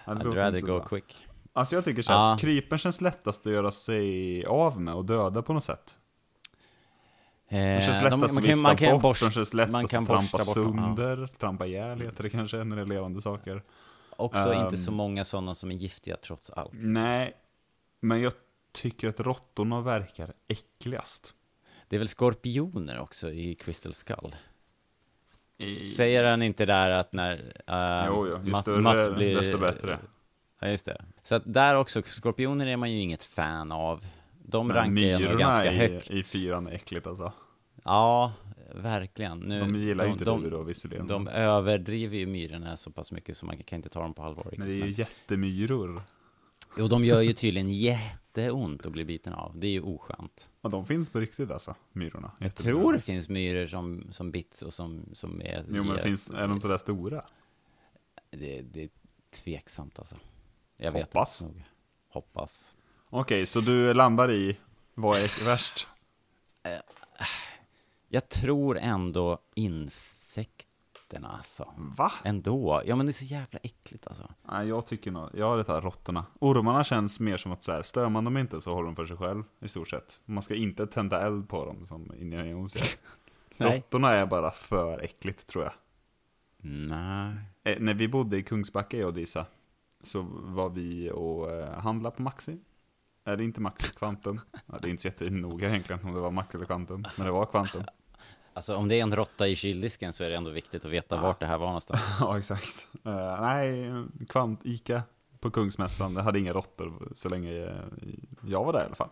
I'd rather go bra. quick. Alltså jag tycker så att krypen känns lättast att göra sig av med och döda på något sätt. Eh, De känns de- lättast man att kan- vifta man kan bort, borst- de känns lättast man kan att trampa borsta bort dem, ja. sönder, trampa ihjäl heter det kanske när det är levande saker. Också Ehm, inte så många sådana som är giftiga trots allt. Nej, men jag tycker att råttorna verkar äckligast. Det är väl skorpioner också i Crystal Skull? I... Säger han inte där att när uh, Jo, jo, ju Matt- större, Matt blir... desto bättre. Ja, just det. Så att där också, skorpioner är man ju inget fan av. De Men rankar myrorna ganska i, högt. i fyran är äckligt alltså. Ja, verkligen. Nu, De gillar ju inte de, du då visserligen. De överdriver ju myrorna så pass mycket så man kan inte ta dem på allvar. Men det är ju jättemyror. Jo, de gör ju tydligen jätteont att bli biten av. Det är ju oskönt. Ja, de finns på riktigt alltså, myrorna. Jag tror det finns myror som, som bits och som, som är... Jo, men finns, är de sådär stora? Det, det är tveksamt alltså. Jag vet Hoppas. inte nog. Hoppas. Okej, så du landar i, vad är värst? Jag tror ändå insekterna alltså. Va? Ändå. Ja, men det är så jävla äckligt alltså. Nej, jag tycker nog, jag har det här råttorna. Ormarna känns mer som att så här, stör man dem inte så håller de för sig själv, i stort sett. Man ska inte tända eld på dem, som Indiana Jones gör. Råttorna är bara för äckligt, tror jag. Nej. Eh, när vi bodde i Kungsbacka, jag och Disa, så var vi och eh, handlade på Maxi. Eller inte Maxi, Kvantum. Ja, det är inte så jättenoga egentligen om det var Maxi eller Kvantum, men det var Kvantum. Alltså om det är en råtta i kyldisken så är det ändå viktigt att veta vart det här var någonstans. ja, exakt. Uh, nej, Kvant, Ica på Kungsmässan, det hade inga råttor så länge eh, jag var där i alla fall.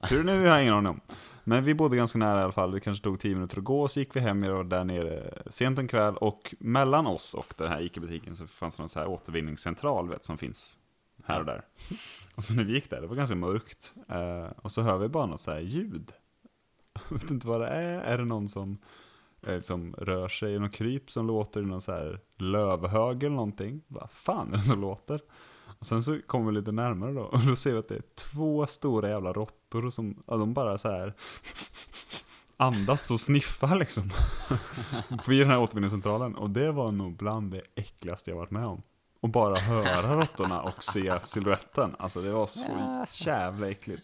Hur det nu har jag ingen aning om. Men vi bodde ganska nära i alla fall, det kanske tog tio minuter att gå, så gick vi hem jag var där nere sent en kväll och mellan oss och den här Ica-butiken så fanns det någon så här återvinningscentral vet, som finns här och där. Och så när vi gick där, det var ganska mörkt, eh, och så hör vi bara något så här ljud. Jag vet inte vad det är, är det någon som liksom rör sig i någon kryp som låter i någon så här lövhög eller någonting. Vad fan är det som låter? Och sen så kommer vi lite närmare då, och då ser vi att det är två stora jävla råttor som, ja, de bara så här andas och sniffar liksom. Vid den här återvinningscentralen. Och det var nog bland det äckligaste jag varit med om. Och bara höra råttorna och se siluetten. Alltså det var så jävla äckligt.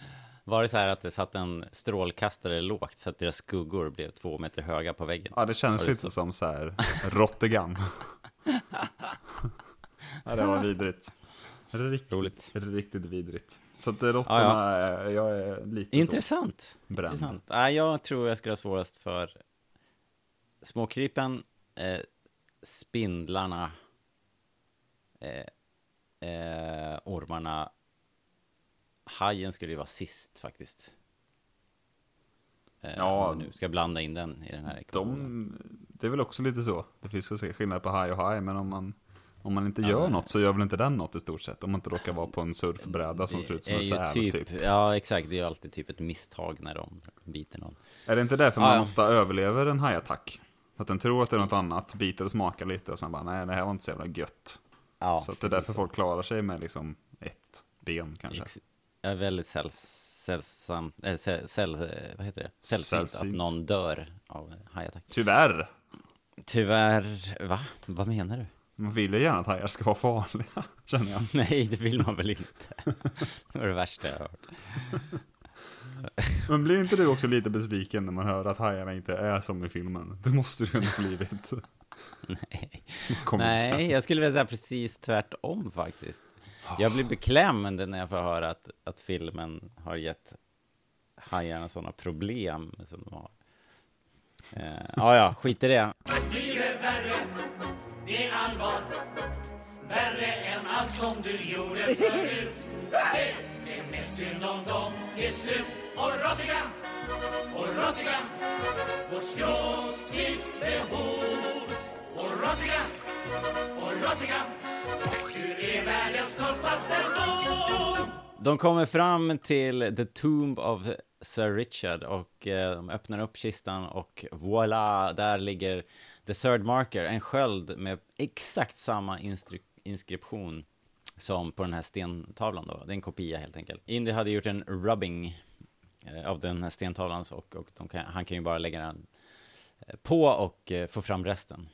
Var det så här att det satt en strålkastare lågt så att deras skuggor blev två meter höga på väggen? Ja, det det lite så? som så här Rottegan. ja, det var vidrigt. Riktigt, Roligt. riktigt vidrigt. Så att råttorna, Ja, är- jag är lite Intressant. så bränd. Intressant. Nej, jag tror jag skulle ha svårast för småkrypen, eh, spindlarna, eh, eh, ormarna. Hajen skulle ju vara sist faktiskt. Eh, Ja. nu ska blanda in den i den här ekvationen. De, det är väl också lite så. Det finns ju skillnad på haj och haj, men om man, om man inte gör något så gör väl inte den något i stort sett. Om man inte råkar vara på en surfbräda som ser ut som en säl typ, typ. Ja, exakt. Det är ju alltid typ ett misstag när de biter någon. Är det inte därför Ja, man ja. ofta överlever en hajattack? Att den tror att det är något annat, biter och smakar lite och sen bara, nej det här var inte så jävla gött. Ja, så att det är därför folk klarar sig med liksom ett ben kanske. Ex- är väldigt säll, sällsamt, äh, säll, säll, eh, vad heter det? Sällsynt, att någon dör av hajattack. Tyvärr. Tyvärr, va? Vad menar du? Man vill ju gärna att hajar ska vara farliga, känner jag. Nej, det vill man väl inte. Det var det värsta jag har hört. Men blir inte du också lite besviken när man hör att hajarna inte är som i filmen? Det måste du ju ha blivit. Nej. Nej, jag skulle vilja säga precis tvärtom faktiskt. Jag blir beklämd när jag får höra att, att filmen har gett hajarna sådana problem som de har. Eh, ja, ja, skit i det. Blir det värre? Det är allvar. Värre än allt som du gjorde förut. Det är mest synd om dem till slut. Och Rottingham, och Rottingham, vårt skrås livsbehov. Och Rottingham, och Rottingham, du är världens tuffaste. De kommer fram till The Tomb of Sir Richard och eh, de öppnar upp kistan och voilà, där ligger The Third Marker, en sköld med exakt samma inskription som på den här stentavlan då. Det är en kopia helt enkelt. Indy hade gjort en rubbing eh, av den här stentavlan och, och de kan, han kan ju bara lägga den eh, på och eh, få fram resten.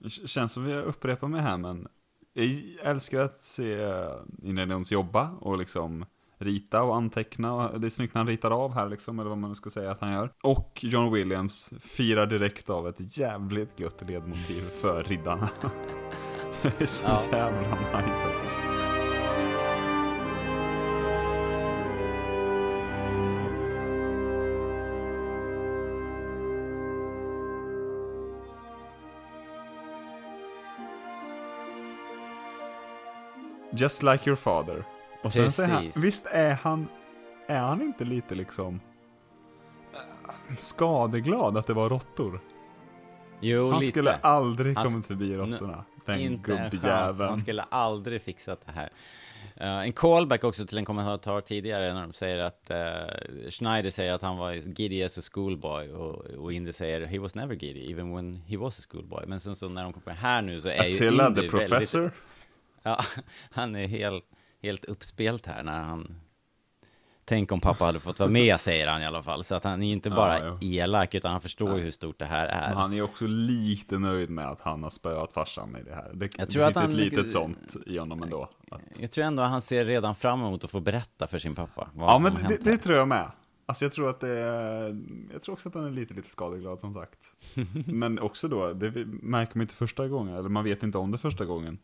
Det känns som vi upprepar mig här, men jag älskar att se Indiana Jones jobba och liksom rita och anteckna. Det är snyggt när han ritar av här liksom, eller vad man nu ska säga att han gör. Och John Williams firar direkt av ett jävligt gött ledmotiv för riddarna. det är så Ja. jävla nice alltså. Just like your father. Och sen säger han, Precis. visst är han, är han inte lite liksom eh, skadeglad att det var råttor? Jo, Han lite. skulle aldrig Han- kommit förbi råttorna. Den gubbjäveln. Han skulle aldrig fixat det här. Uh, en callback också till en kommentar tidigare när de säger att uh, Schneider säger att han var giddy as a schoolboy och, och Indy säger he was never giddy even when he was a schoolboy. Men sen så när de kommer här nu så är Attila, ju Indy the professor. Väldigt, ja, han är helt, helt uppspelt här när han Tänk om pappa hade fått vara med, säger han i alla fall. Så att han är inte bara Ja, elak, utan han förstår ju hur stort det här är. Men han är också lite nöjd med att han har spöat farsan i det här. Det, Jag det tror att finns han- ett litet sånt i honom ändå. Att, Jag tror ändå att han ser redan fram emot att få berätta för sin pappa. vad ja, men det, det tror jag med. Alltså jag tror att det är, jag tror också att han är lite, lite skadeglad som sagt. Men också då, det märker man inte första gången, eller man vet inte om det första gången.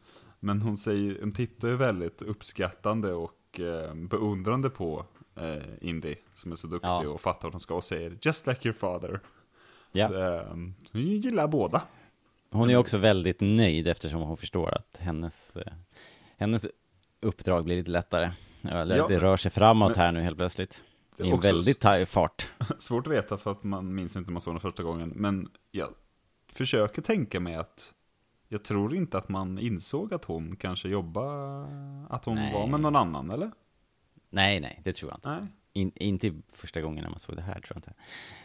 Men hon säger, hon tittar ju väldigt uppskattande och eh, beundrande på eh, Indy, som är så duktig Ja. och fattar vad hon ska och säger 'Just like your father' Ja. Eh, Så vi gillar båda. Hon är också väldigt nöjd eftersom hon förstår att hennes, eh, hennes uppdrag blir lite lättare. Eller Ja. det rör sig framåt Men- här nu helt plötsligt. I en väldigt s- taj fart. Svårt att veta för att man minns inte man såg den första gången. Men jag försöker tänka mig att jag tror inte att man insåg att hon kanske jobbade, att hon Nej. var med någon annan, eller? Nej, nej, det tror jag inte. Nej. In, inte första gången när man såg det här, tror jag inte.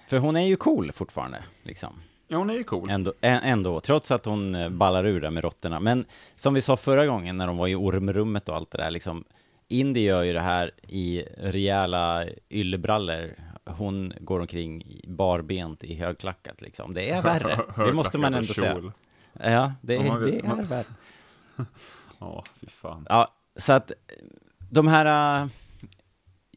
För hon är ju cool fortfarande, liksom. Ja, hon är ju cool. Ändå, ändå, trots att hon eh, ballar ur där med råttorna. Men som vi sa förra gången när de var i ormrummet och allt det där, liksom. Indy gör ju det här i rejäla yllebrallor. Hon går omkring barbent i högklackat, liksom. Det är värre. Det måste man ändå säga. Ja, det, Ja, man det är man- värre. Ja, fy fan. Ja, så att de här äh,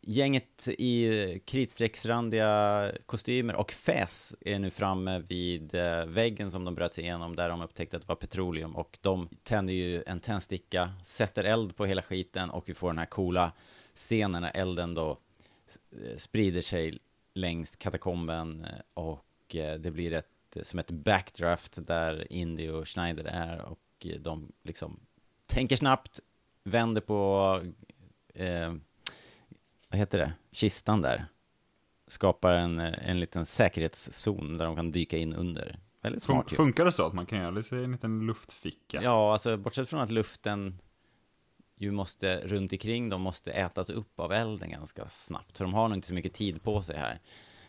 gänget i kritstrecksrandiga kostymer och fäs är nu framme vid äh, väggen som de bröt sig igenom där de upptäckte att det var petroleum och de tänder ju en tändsticka, sätter eld på hela skiten och vi får den här coola scenen när elden då eh, sprider sig längs katakomben eh, och eh, det blir ett, som ett backdraft där Indy och Schneider är och de liksom tänker snabbt, vänder på, eh, vad heter det, kistan där. Skapar en, en liten säkerhetszon där de kan dyka in under. Väldigt Fun- smart ju. funkar det så att man kan göra lite en liten luftficka? Ja, alltså bortsett från att luften ju måste runt omkring dem måste ätas upp av elden ganska snabbt. Så de har nog inte så mycket tid på sig här.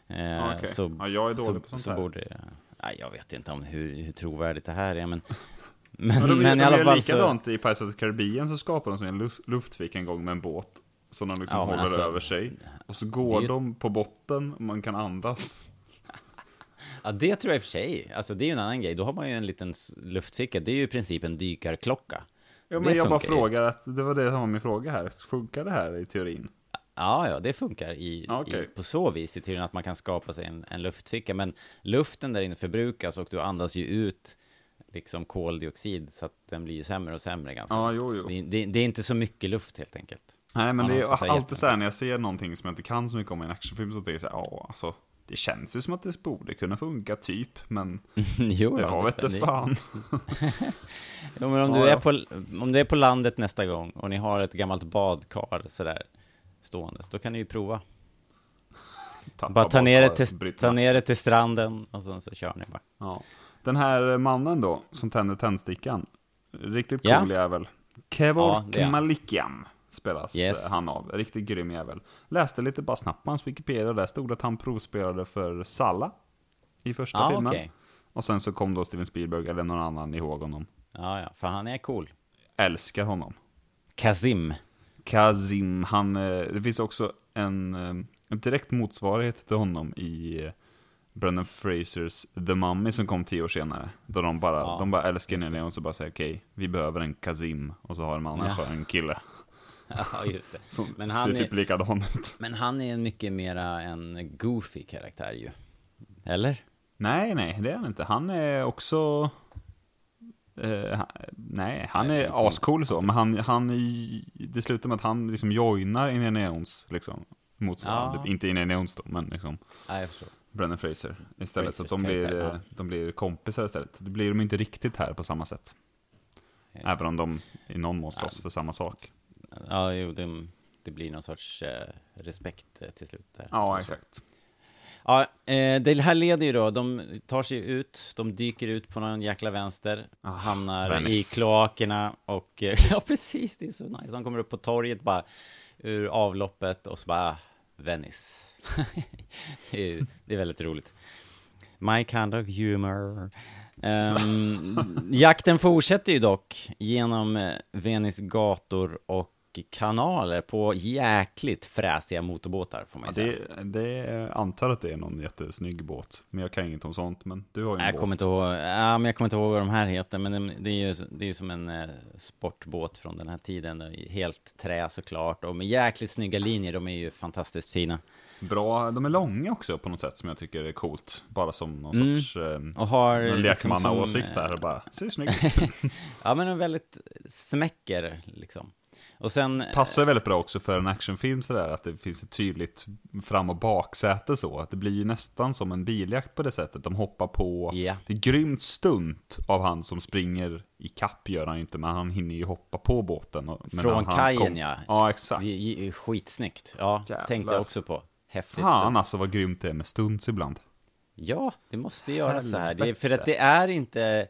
Eh, Okej. så, Ja, jag är dålig så, på sånt så här. borde, nej, jag vet inte om hur, hur trovärdigt det här är, men men, Men, de, men de i alla fall så... likadant i Pirates of the Caribbean så skapar de sig en luft, luftficka en gång med en båt. Som de liksom Ja, håller alltså, över sig. Och så går ju- de på botten och man kan andas. Ja, det tror jag i och för sig. Alltså det är ju en annan grej. Då har man ju en liten luftficka. Det är ju i princip en dykarklocka. Ja, men jag bara frågar att det var det som var min fråga här. Funkar det här i teorin? Ja, ja, det funkar i, okej. i, på så vis i teorin att man kan skapa sig en, en luftficka. Men luften där inne förbrukas och du andas ju ut liksom koldioxid så att den blir ju sämre och sämre ganska Ja, jo, jo. Det, det, det är inte så mycket luft helt enkelt. Nej, men Man det är alltid jättemycket. så här när jag ser någonting som jag inte kan så mycket om i en actionfilm så tänker jag så här, ja, alltså. Det känns ju som att det borde kunna funka typ, men jo, jag ja, vet det- inte fan. Jo, men om, du ja. är på, om du är på landet nästa gång och ni har ett gammalt badkar sådär ståendes, då kan ni ju prova. Bara ta ner, det till, ta ner det till stranden och sen så kör ni bara. Ja. Den här mannen då, som tänder tändstickan. Riktigt cool Ja. jävel. Kevor Ja. Malikian spelas Yes. eh, han av. Riktigt grym jävel. Läste lite bara snabbt på hans Wikipedia, där stod att han provspelade för Salla i första Ja, filmen. okej. Och sen så kom då Steven Spielberg, eller någon annan ihåg honom. Ja, ja, för han är cool. Älskar honom. Kazim. Kazim, han, eh, det finns också en, eh, en direkt motsvarighet till honom i eh, Brendan Frasers The Mummy som kom tio år senare. Då de bara, Ja, de bara älskar Indiana Jones och bara säger okej, vi behöver en Kazim. Och så har man Ja. för en kille. Ja, just det. Som Men ser han, typ är, likadan ut. men han är en mycket mera en goofy karaktär ju. Eller? Nej, nej, det är han inte. Han är också... Han- nej, han är ascool så, men han, han i, det slutar med att han liksom joinar Indiana Jones, liksom. Motsvarande, Ja. inte Indiana Jones då, men liksom. Ja, jag förstår. Brennan Fraser istället. så att Frasers de blir, karaktär, eh, ja. de blir kompisar istället. Det blir de inte riktigt här på samma sätt. Även om de i någon mån slåss för samma sak. Ja, jo, det, det blir någon sorts eh, respekt eh, till slut där. Ja, exakt. Ja, eh, det här leder ju då, de tar sig ut, de dyker ut på någon jäkla vänster, hamnar Venice. i kloakerna och, ja precis, det är så nice. De kommer upp på torget bara, ur avloppet och så bara, Venice. det, är, det är väldigt roligt. My kind of humor. Ehm, jakten fortsätter ju dock genom eh, Venice gator och kanaler på jäkligt fräsiga motorbåtar, får man Ja, säga. det, det är, antar att det är någon jättesnygg båt. Men jag kan inget om sånt, men du har ju en Jag båt. kommer inte ihåg, ja, men jag kommer inte ihåg vad de här heter, men det- är ju, det är som en eh, sportbåt från den här tiden. Är Helt trä såklart, och med jäkligt snygga linjer, de är ju fantastiskt fina. Bra, de är långa också på något sätt som jag tycker är coolt. Bara som någon Mm. sorts eh, Och har liksom lekmannaåsikt som, där. eh, Och bara, ser snyggt ut. Ja, men en väldigt smäcker, liksom. Och sen... Passar ju väldigt bra också för en actionfilm sådär, att det finns ett tydligt fram och baksäte så. Att det blir ju nästan som en biljakt på det sättet. De hoppar på, Ja. det är grymt stunt av han som springer i kapp gör han ju inte, men han hinner ju hoppa på båten. Från kajen, kom- ja. Ja, exakt. Det är skitsnyggt. Ja, Jävlar. tänkte jag också på. Häftigt. Fan stunt. alltså vad grymt det är med stunts ibland. Ja, det måste göra så här. Det för att det är inte...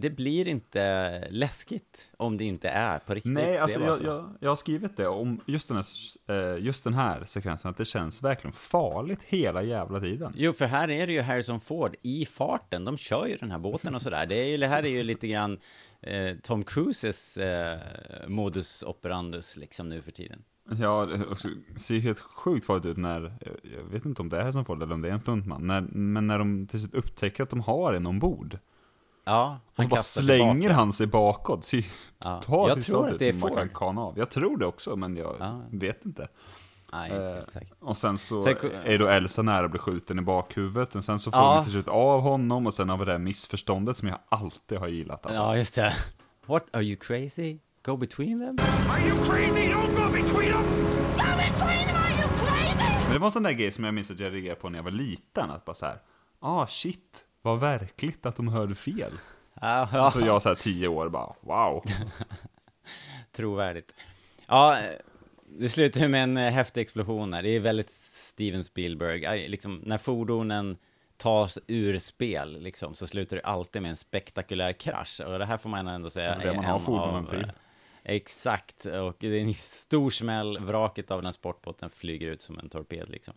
Det blir inte läskigt om det inte är på riktigt. Nej, alltså jag, jag, jag har skrivit det om just den, här, eh, just den här sekvensen, att det känns verkligen farligt hela jävla tiden. Jo, för här är det ju Harrison Ford i farten. De kör ju den här båten och sådär. Det, är ju, det här är ju lite grann eh, Tom Cruises eh, modus operandus liksom nu för tiden. Ja, det ser ju helt sjukt farligt ut när, jag- vet inte om det är som får det eller om det är en stuntman, när, men när de till slut upptäcker att de har en ombord. Ja, Och så bara slänger tillbaka. han sig bakåt. Ja. totalt Jag tror att det är som man kan av. Jag tror det också, men jag Ja. vet inte. Nej, inte Eh. Och sen så Sen- är då Elsa nära att bli skjuten i bakhuvudet. Och sen så får Ja. de till slut av honom. Och sen har vi det här missförståndet som jag alltid har gillat. Alltså. Ja, just det. What, are you crazy? Go between them? Are you crazy? Don't go between them! Go between them, are you crazy? Men det var en sån där grej som jag minns att jag reagerade på när jag var liten. Att bara så här, ah shit, vad verkligt att de hörde fel. Ja, ja. Så jag så här tio år bara, wow. Trovärdigt. Ja, det slutar ju med en eh, häftig explosion här. Det är väldigt Steven Spielberg. Liksom, när fordonen tas ur spel, liksom, så slutar det alltid med en spektakulär krasch. Och det här får man ändå säga Det man har en fordonen av, till. Exakt, och det är en stor smäll. Vraket av den här sportbåten flyger ut som en torped, liksom.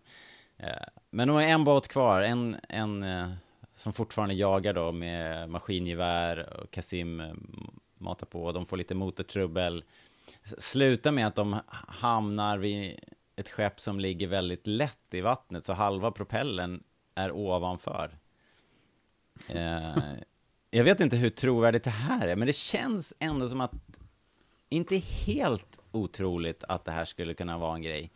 Eh, Men de har en båt kvar, en, en eh, som fortfarande jagar då med maskingevär och Kasim eh, matar på. De får lite motortrubbel. Sluta Slutar med att de hamnar vid ett skepp som ligger väldigt lätt i vattnet, så halva propellen är ovanför. Eh, jag vet inte hur trovärdigt det här är, men det känns ändå som att inte helt otroligt att det här skulle kunna vara en grej.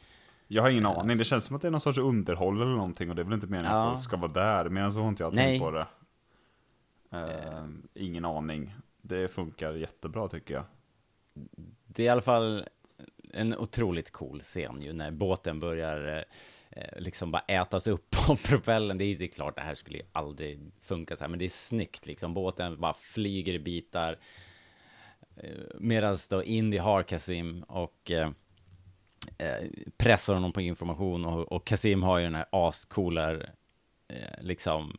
Jag har ingen aning, det känns som att det är någon sorts underhåll eller någonting. Och det är väl inte meningen Ja. att folk ska vara där. Men så har inte jag Nej. tänkt på det. Eh, ingen aning. Det funkar jättebra tycker jag. Det är i alla fall en otroligt cool scen ju när båten börjar eh, liksom bara ätas upp av propellen. Det är, det är klart, det här skulle ju aldrig funka så här, men det är snyggt liksom. Båten bara flyger i bitar. Eh, Medan då Indy har Kasim och eh, pressar honom på information och, och Kasim har ju den här ascoola, eh, liksom,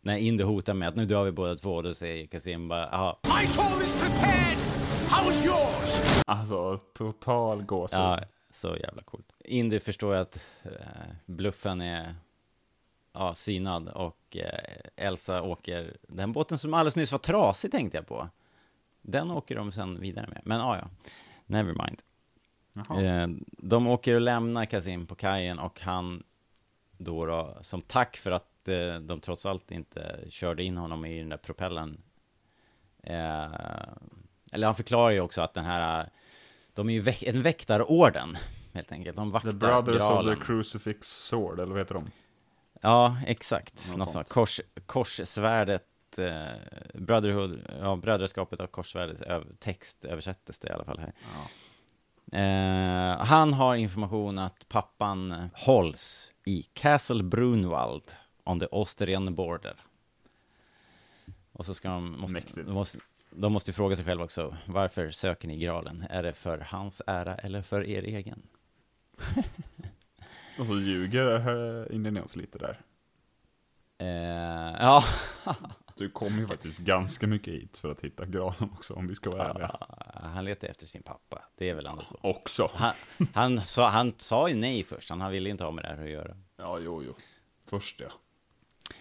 när Indy hotar med att nu dör vi båda två, då säger Kasim bara, jaha, My soul is prepared! How's yours? Alltså, total gåshud. Ja, så jävla coolt. Indy förstår ju att eh, bluffen är ja, synad och eh, Elsa åker den båten som alldeles nyss var trasig tänkte jag på. Den åker de sen vidare med. Men ja, ja, never mind. Eh, de åker och lämnar Kasim på kajen och han då, då som tack för att eh, de trots allt inte körde in honom i den där propellen. Eh, eller han förklarar ju också att den här, de är ju väk- en väktarorden helt enkelt. De vaktar The Brothers graalen. of the Crucifix Sword, eller vad heter de? Ja, exakt. Något Något sånt. Kors, korssvärdet, eh, Brotherhood, ja, brödraskapet av korsvärdet, öv, text översättes det i alla fall här. Eh, han har information att pappan hålls i Castle Brunwald on the Austrian border. Och så ska de, måste, Mäktigt. de måste, de måste fråga sig själva också, varför söker ni graalen? Är det för hans ära eller för er egen? Och så ljuger eh, Indiana Jones lite där. Eh, ja. Du kom ju faktiskt ganska mycket hit för att hitta granen också, om vi ska vara ärliga. Han letar efter sin pappa. Det är väl ändå så. Också. Han, han, sa, han sa ju nej först. Han ville inte ha med det här att göra. Ja, jo, jo. Först ja.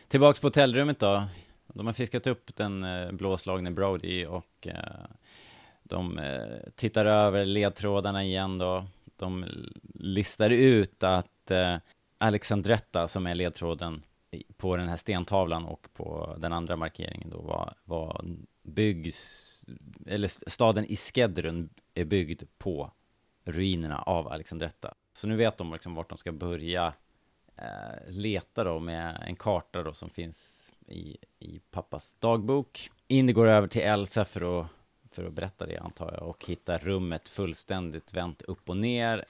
Tillbaks på hotellrummet då. De har fiskat upp den eh, blåslagne Brody och eh, de eh, tittar över ledtrådarna igen då. De listar ut att Alexandretta, som är ledtråden på den här stentavlan och på den andra markeringen då, var, var byggs, eller staden Iskedrun är byggd på ruinerna av Alexandretta. Så nu vet de liksom vart de ska börja eh, leta då med en karta då som finns i, i pappas dagbok. Indy går över till Elsa för att, för att berätta det antar jag och hittar rummet fullständigt vänt upp och ner.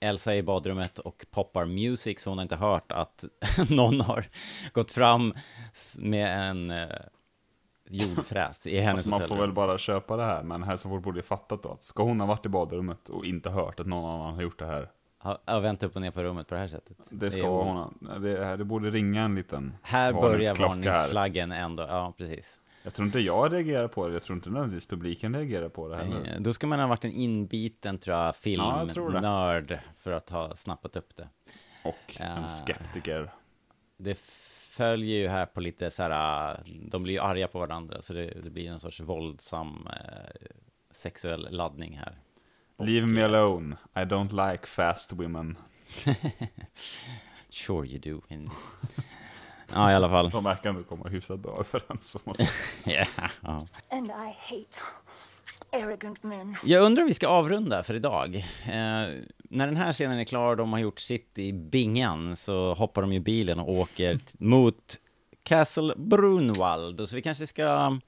Elsa är i badrummet och poppar music så hon har inte hört att någon har gått fram med en eh, jordfräs i hennes Alltså man får väl bara köpa det här, men Hälsingfors borde ju fattat då att ska hon ha varit i badrummet och inte hört att någon annan har gjort det här. Ja, vänt upp och ner på rummet på det här sättet. Det ska o- hon ha. Det, här- det borde ringa en liten Här börjar varningsflaggen ändå, ja precis. Jag tror inte jag reagerar på det, jag tror inte nödvändigtvis publiken reagerar på det heller. Eh, Då ska man ha varit en inbiten, tror jag, Ja, filmnörd för att ha snappat upp det. Och Eh, en skeptiker. Det följer ju här på lite så här, eh, de blir ju arga på varandra, så det, det blir en sorts våldsam eh, sexuell laddning här. Leave me alone, I don't like fast women. Sure you do. Ja, i alla fall. De verkar ändå komma hyfsat bra överens att Ja, ja. And I hate arrogant men. Jag undrar om vi ska avrunda för idag. Eh, när den här scenen är klar, de har gjort sitt i bingan, så hoppar de i bilen och åker mot Castle Brunwald. Så vi kanske ska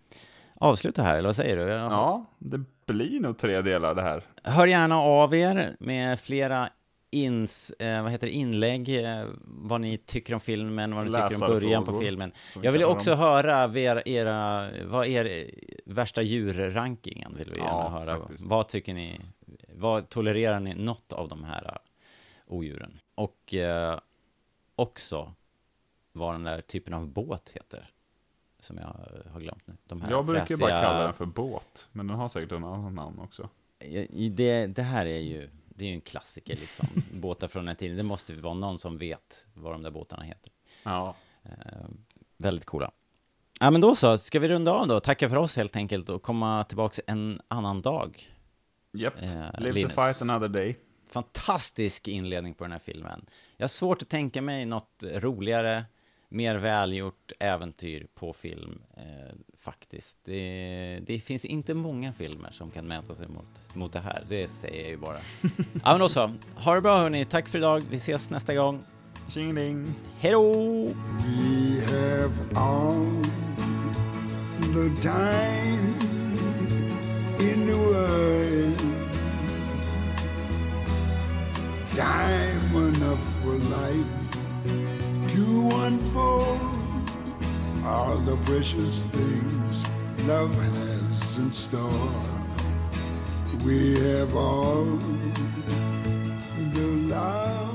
avsluta här, eller vad säger du? Jag Ja, det blir nog tre delar det här. Hör gärna av er med flera ins, eh, vad heter det, inlägg, eh, vad ni tycker om filmen, vad ni tycker om början på filmen. Jag vill också dem. höra era, era, vad är er värsta djurrankingen, vill vi gärna Ja, höra. faktiskt. Vad tycker ni, vad tolererar ni något av de här eh, odjuren? Och eh, också vad den där typen av båt heter, som jag har glömt nu. De här Jag brukar ju bara fräsiga- kalla den för båt, men den har säkert en annan namn också. det, det här är ju, det är ju en klassiker liksom. Båtar från den tiden. Det måste vara någon som vet vad de där båtarna heter. Ja. Eh, väldigt coola. Ja, men då så. Ska vi runda av då? Tacka för oss helt enkelt och komma tillbaka en annan dag. Japp, Eh, live Linus. to fight another day. Fantastisk inledning på den här filmen. Jag har svårt att tänka mig något roligare, mer välgjort äventyr på film, eh, faktiskt. Det, det finns inte många filmer som kan mäta sig mot, mot det här, det säger jag ju bara. ja, men då så. Ha det bra hörni, tack för idag. Vi ses nästa gång. Tjingeling! Hej då! We have all the time in the world. Time enough for life to unfold all the precious things love has in store. We have all the love.